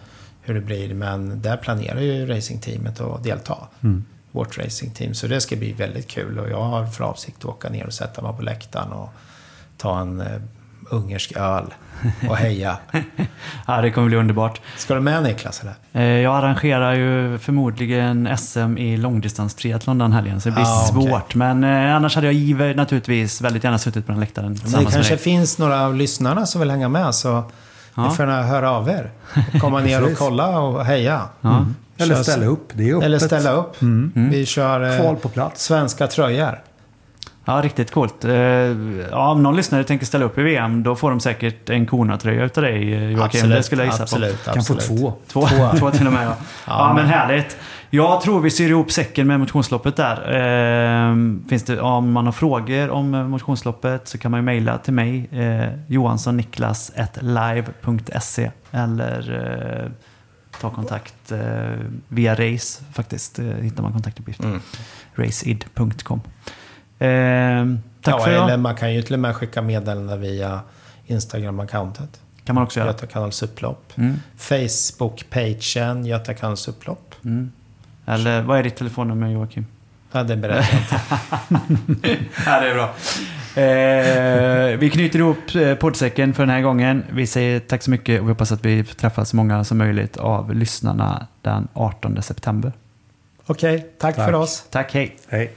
Speaker 2: hur det blir men där planerar ju racingteamet att delta.
Speaker 3: Mm.
Speaker 2: Vårt racingteam. Så det ska bli väldigt kul och jag har för avsikt att åka ner och sätta mig på läktaren och ta en eh, ungersk öl och heja.
Speaker 1: ja, det kommer bli underbart.
Speaker 2: Ska du med Niklas eller?
Speaker 1: Eh, Jag arrangerar ju förmodligen SM i långdistans triathlon den helgen, så det blir
Speaker 2: Ah,
Speaker 1: svårt. Men eh, annars hade jag givet naturligtvis väldigt gärna suttit på den läktaren
Speaker 2: det
Speaker 1: med
Speaker 2: kanske finns några av lyssnarna som vill hänga med så
Speaker 1: Ja.
Speaker 2: ni får höra av er. Komma ner och kolla och heja.
Speaker 1: Ja.
Speaker 3: Eller
Speaker 2: Kör-
Speaker 3: ställa upp. Det är öppet.
Speaker 2: Eller ställa upp.
Speaker 1: Mm.
Speaker 2: Vi kör eh,
Speaker 3: Kval på plats.
Speaker 2: svenska tröjor.
Speaker 1: Ja, riktigt coolt. Eh, Ja, om någon lyssnare tänker ställa upp i VM, då får de säkert en Kona-tröja utav dig eh, Joakim. det skulle jag gissa
Speaker 2: absolut,
Speaker 1: på.
Speaker 3: Kan få
Speaker 2: absolut.
Speaker 3: två.
Speaker 1: Två, två till och med ja. ja. men härligt. Jag tror vi syr ihop säcken med motionsloppet där. Eh, finns det, om man har frågor om motionsloppet så kan man ju mejla till mig. Eh, johanssonniklas.live.se Eller eh, ta kontakt eh, via Race faktiskt. Eh, hittar man kontaktuppgifter.
Speaker 2: Mm.
Speaker 1: Raceid.com. Eh, tack
Speaker 2: ja,
Speaker 1: för
Speaker 2: eller
Speaker 1: idag.
Speaker 2: man kan ju till och med skicka meddelanden via Instagram-accountet.
Speaker 1: kan man också göra.
Speaker 2: Göta kanals upplopp.
Speaker 1: Mm.
Speaker 2: Facebook-pagen Göta kanals upplopp.
Speaker 1: Mm. Eller vad är ditt telefonnummer Joakim?
Speaker 2: Ja, det berättar jag inte.
Speaker 1: Ja, det är bra. Eh, vi knyter ihop eh, poddsäcken för den här gången. Vi säger tack så mycket och vi hoppas att vi träffar så många som möjligt av lyssnarna den 18 september.
Speaker 2: Okej, tack
Speaker 3: Tack.
Speaker 2: för oss.
Speaker 1: Tack, hej!
Speaker 3: Hej.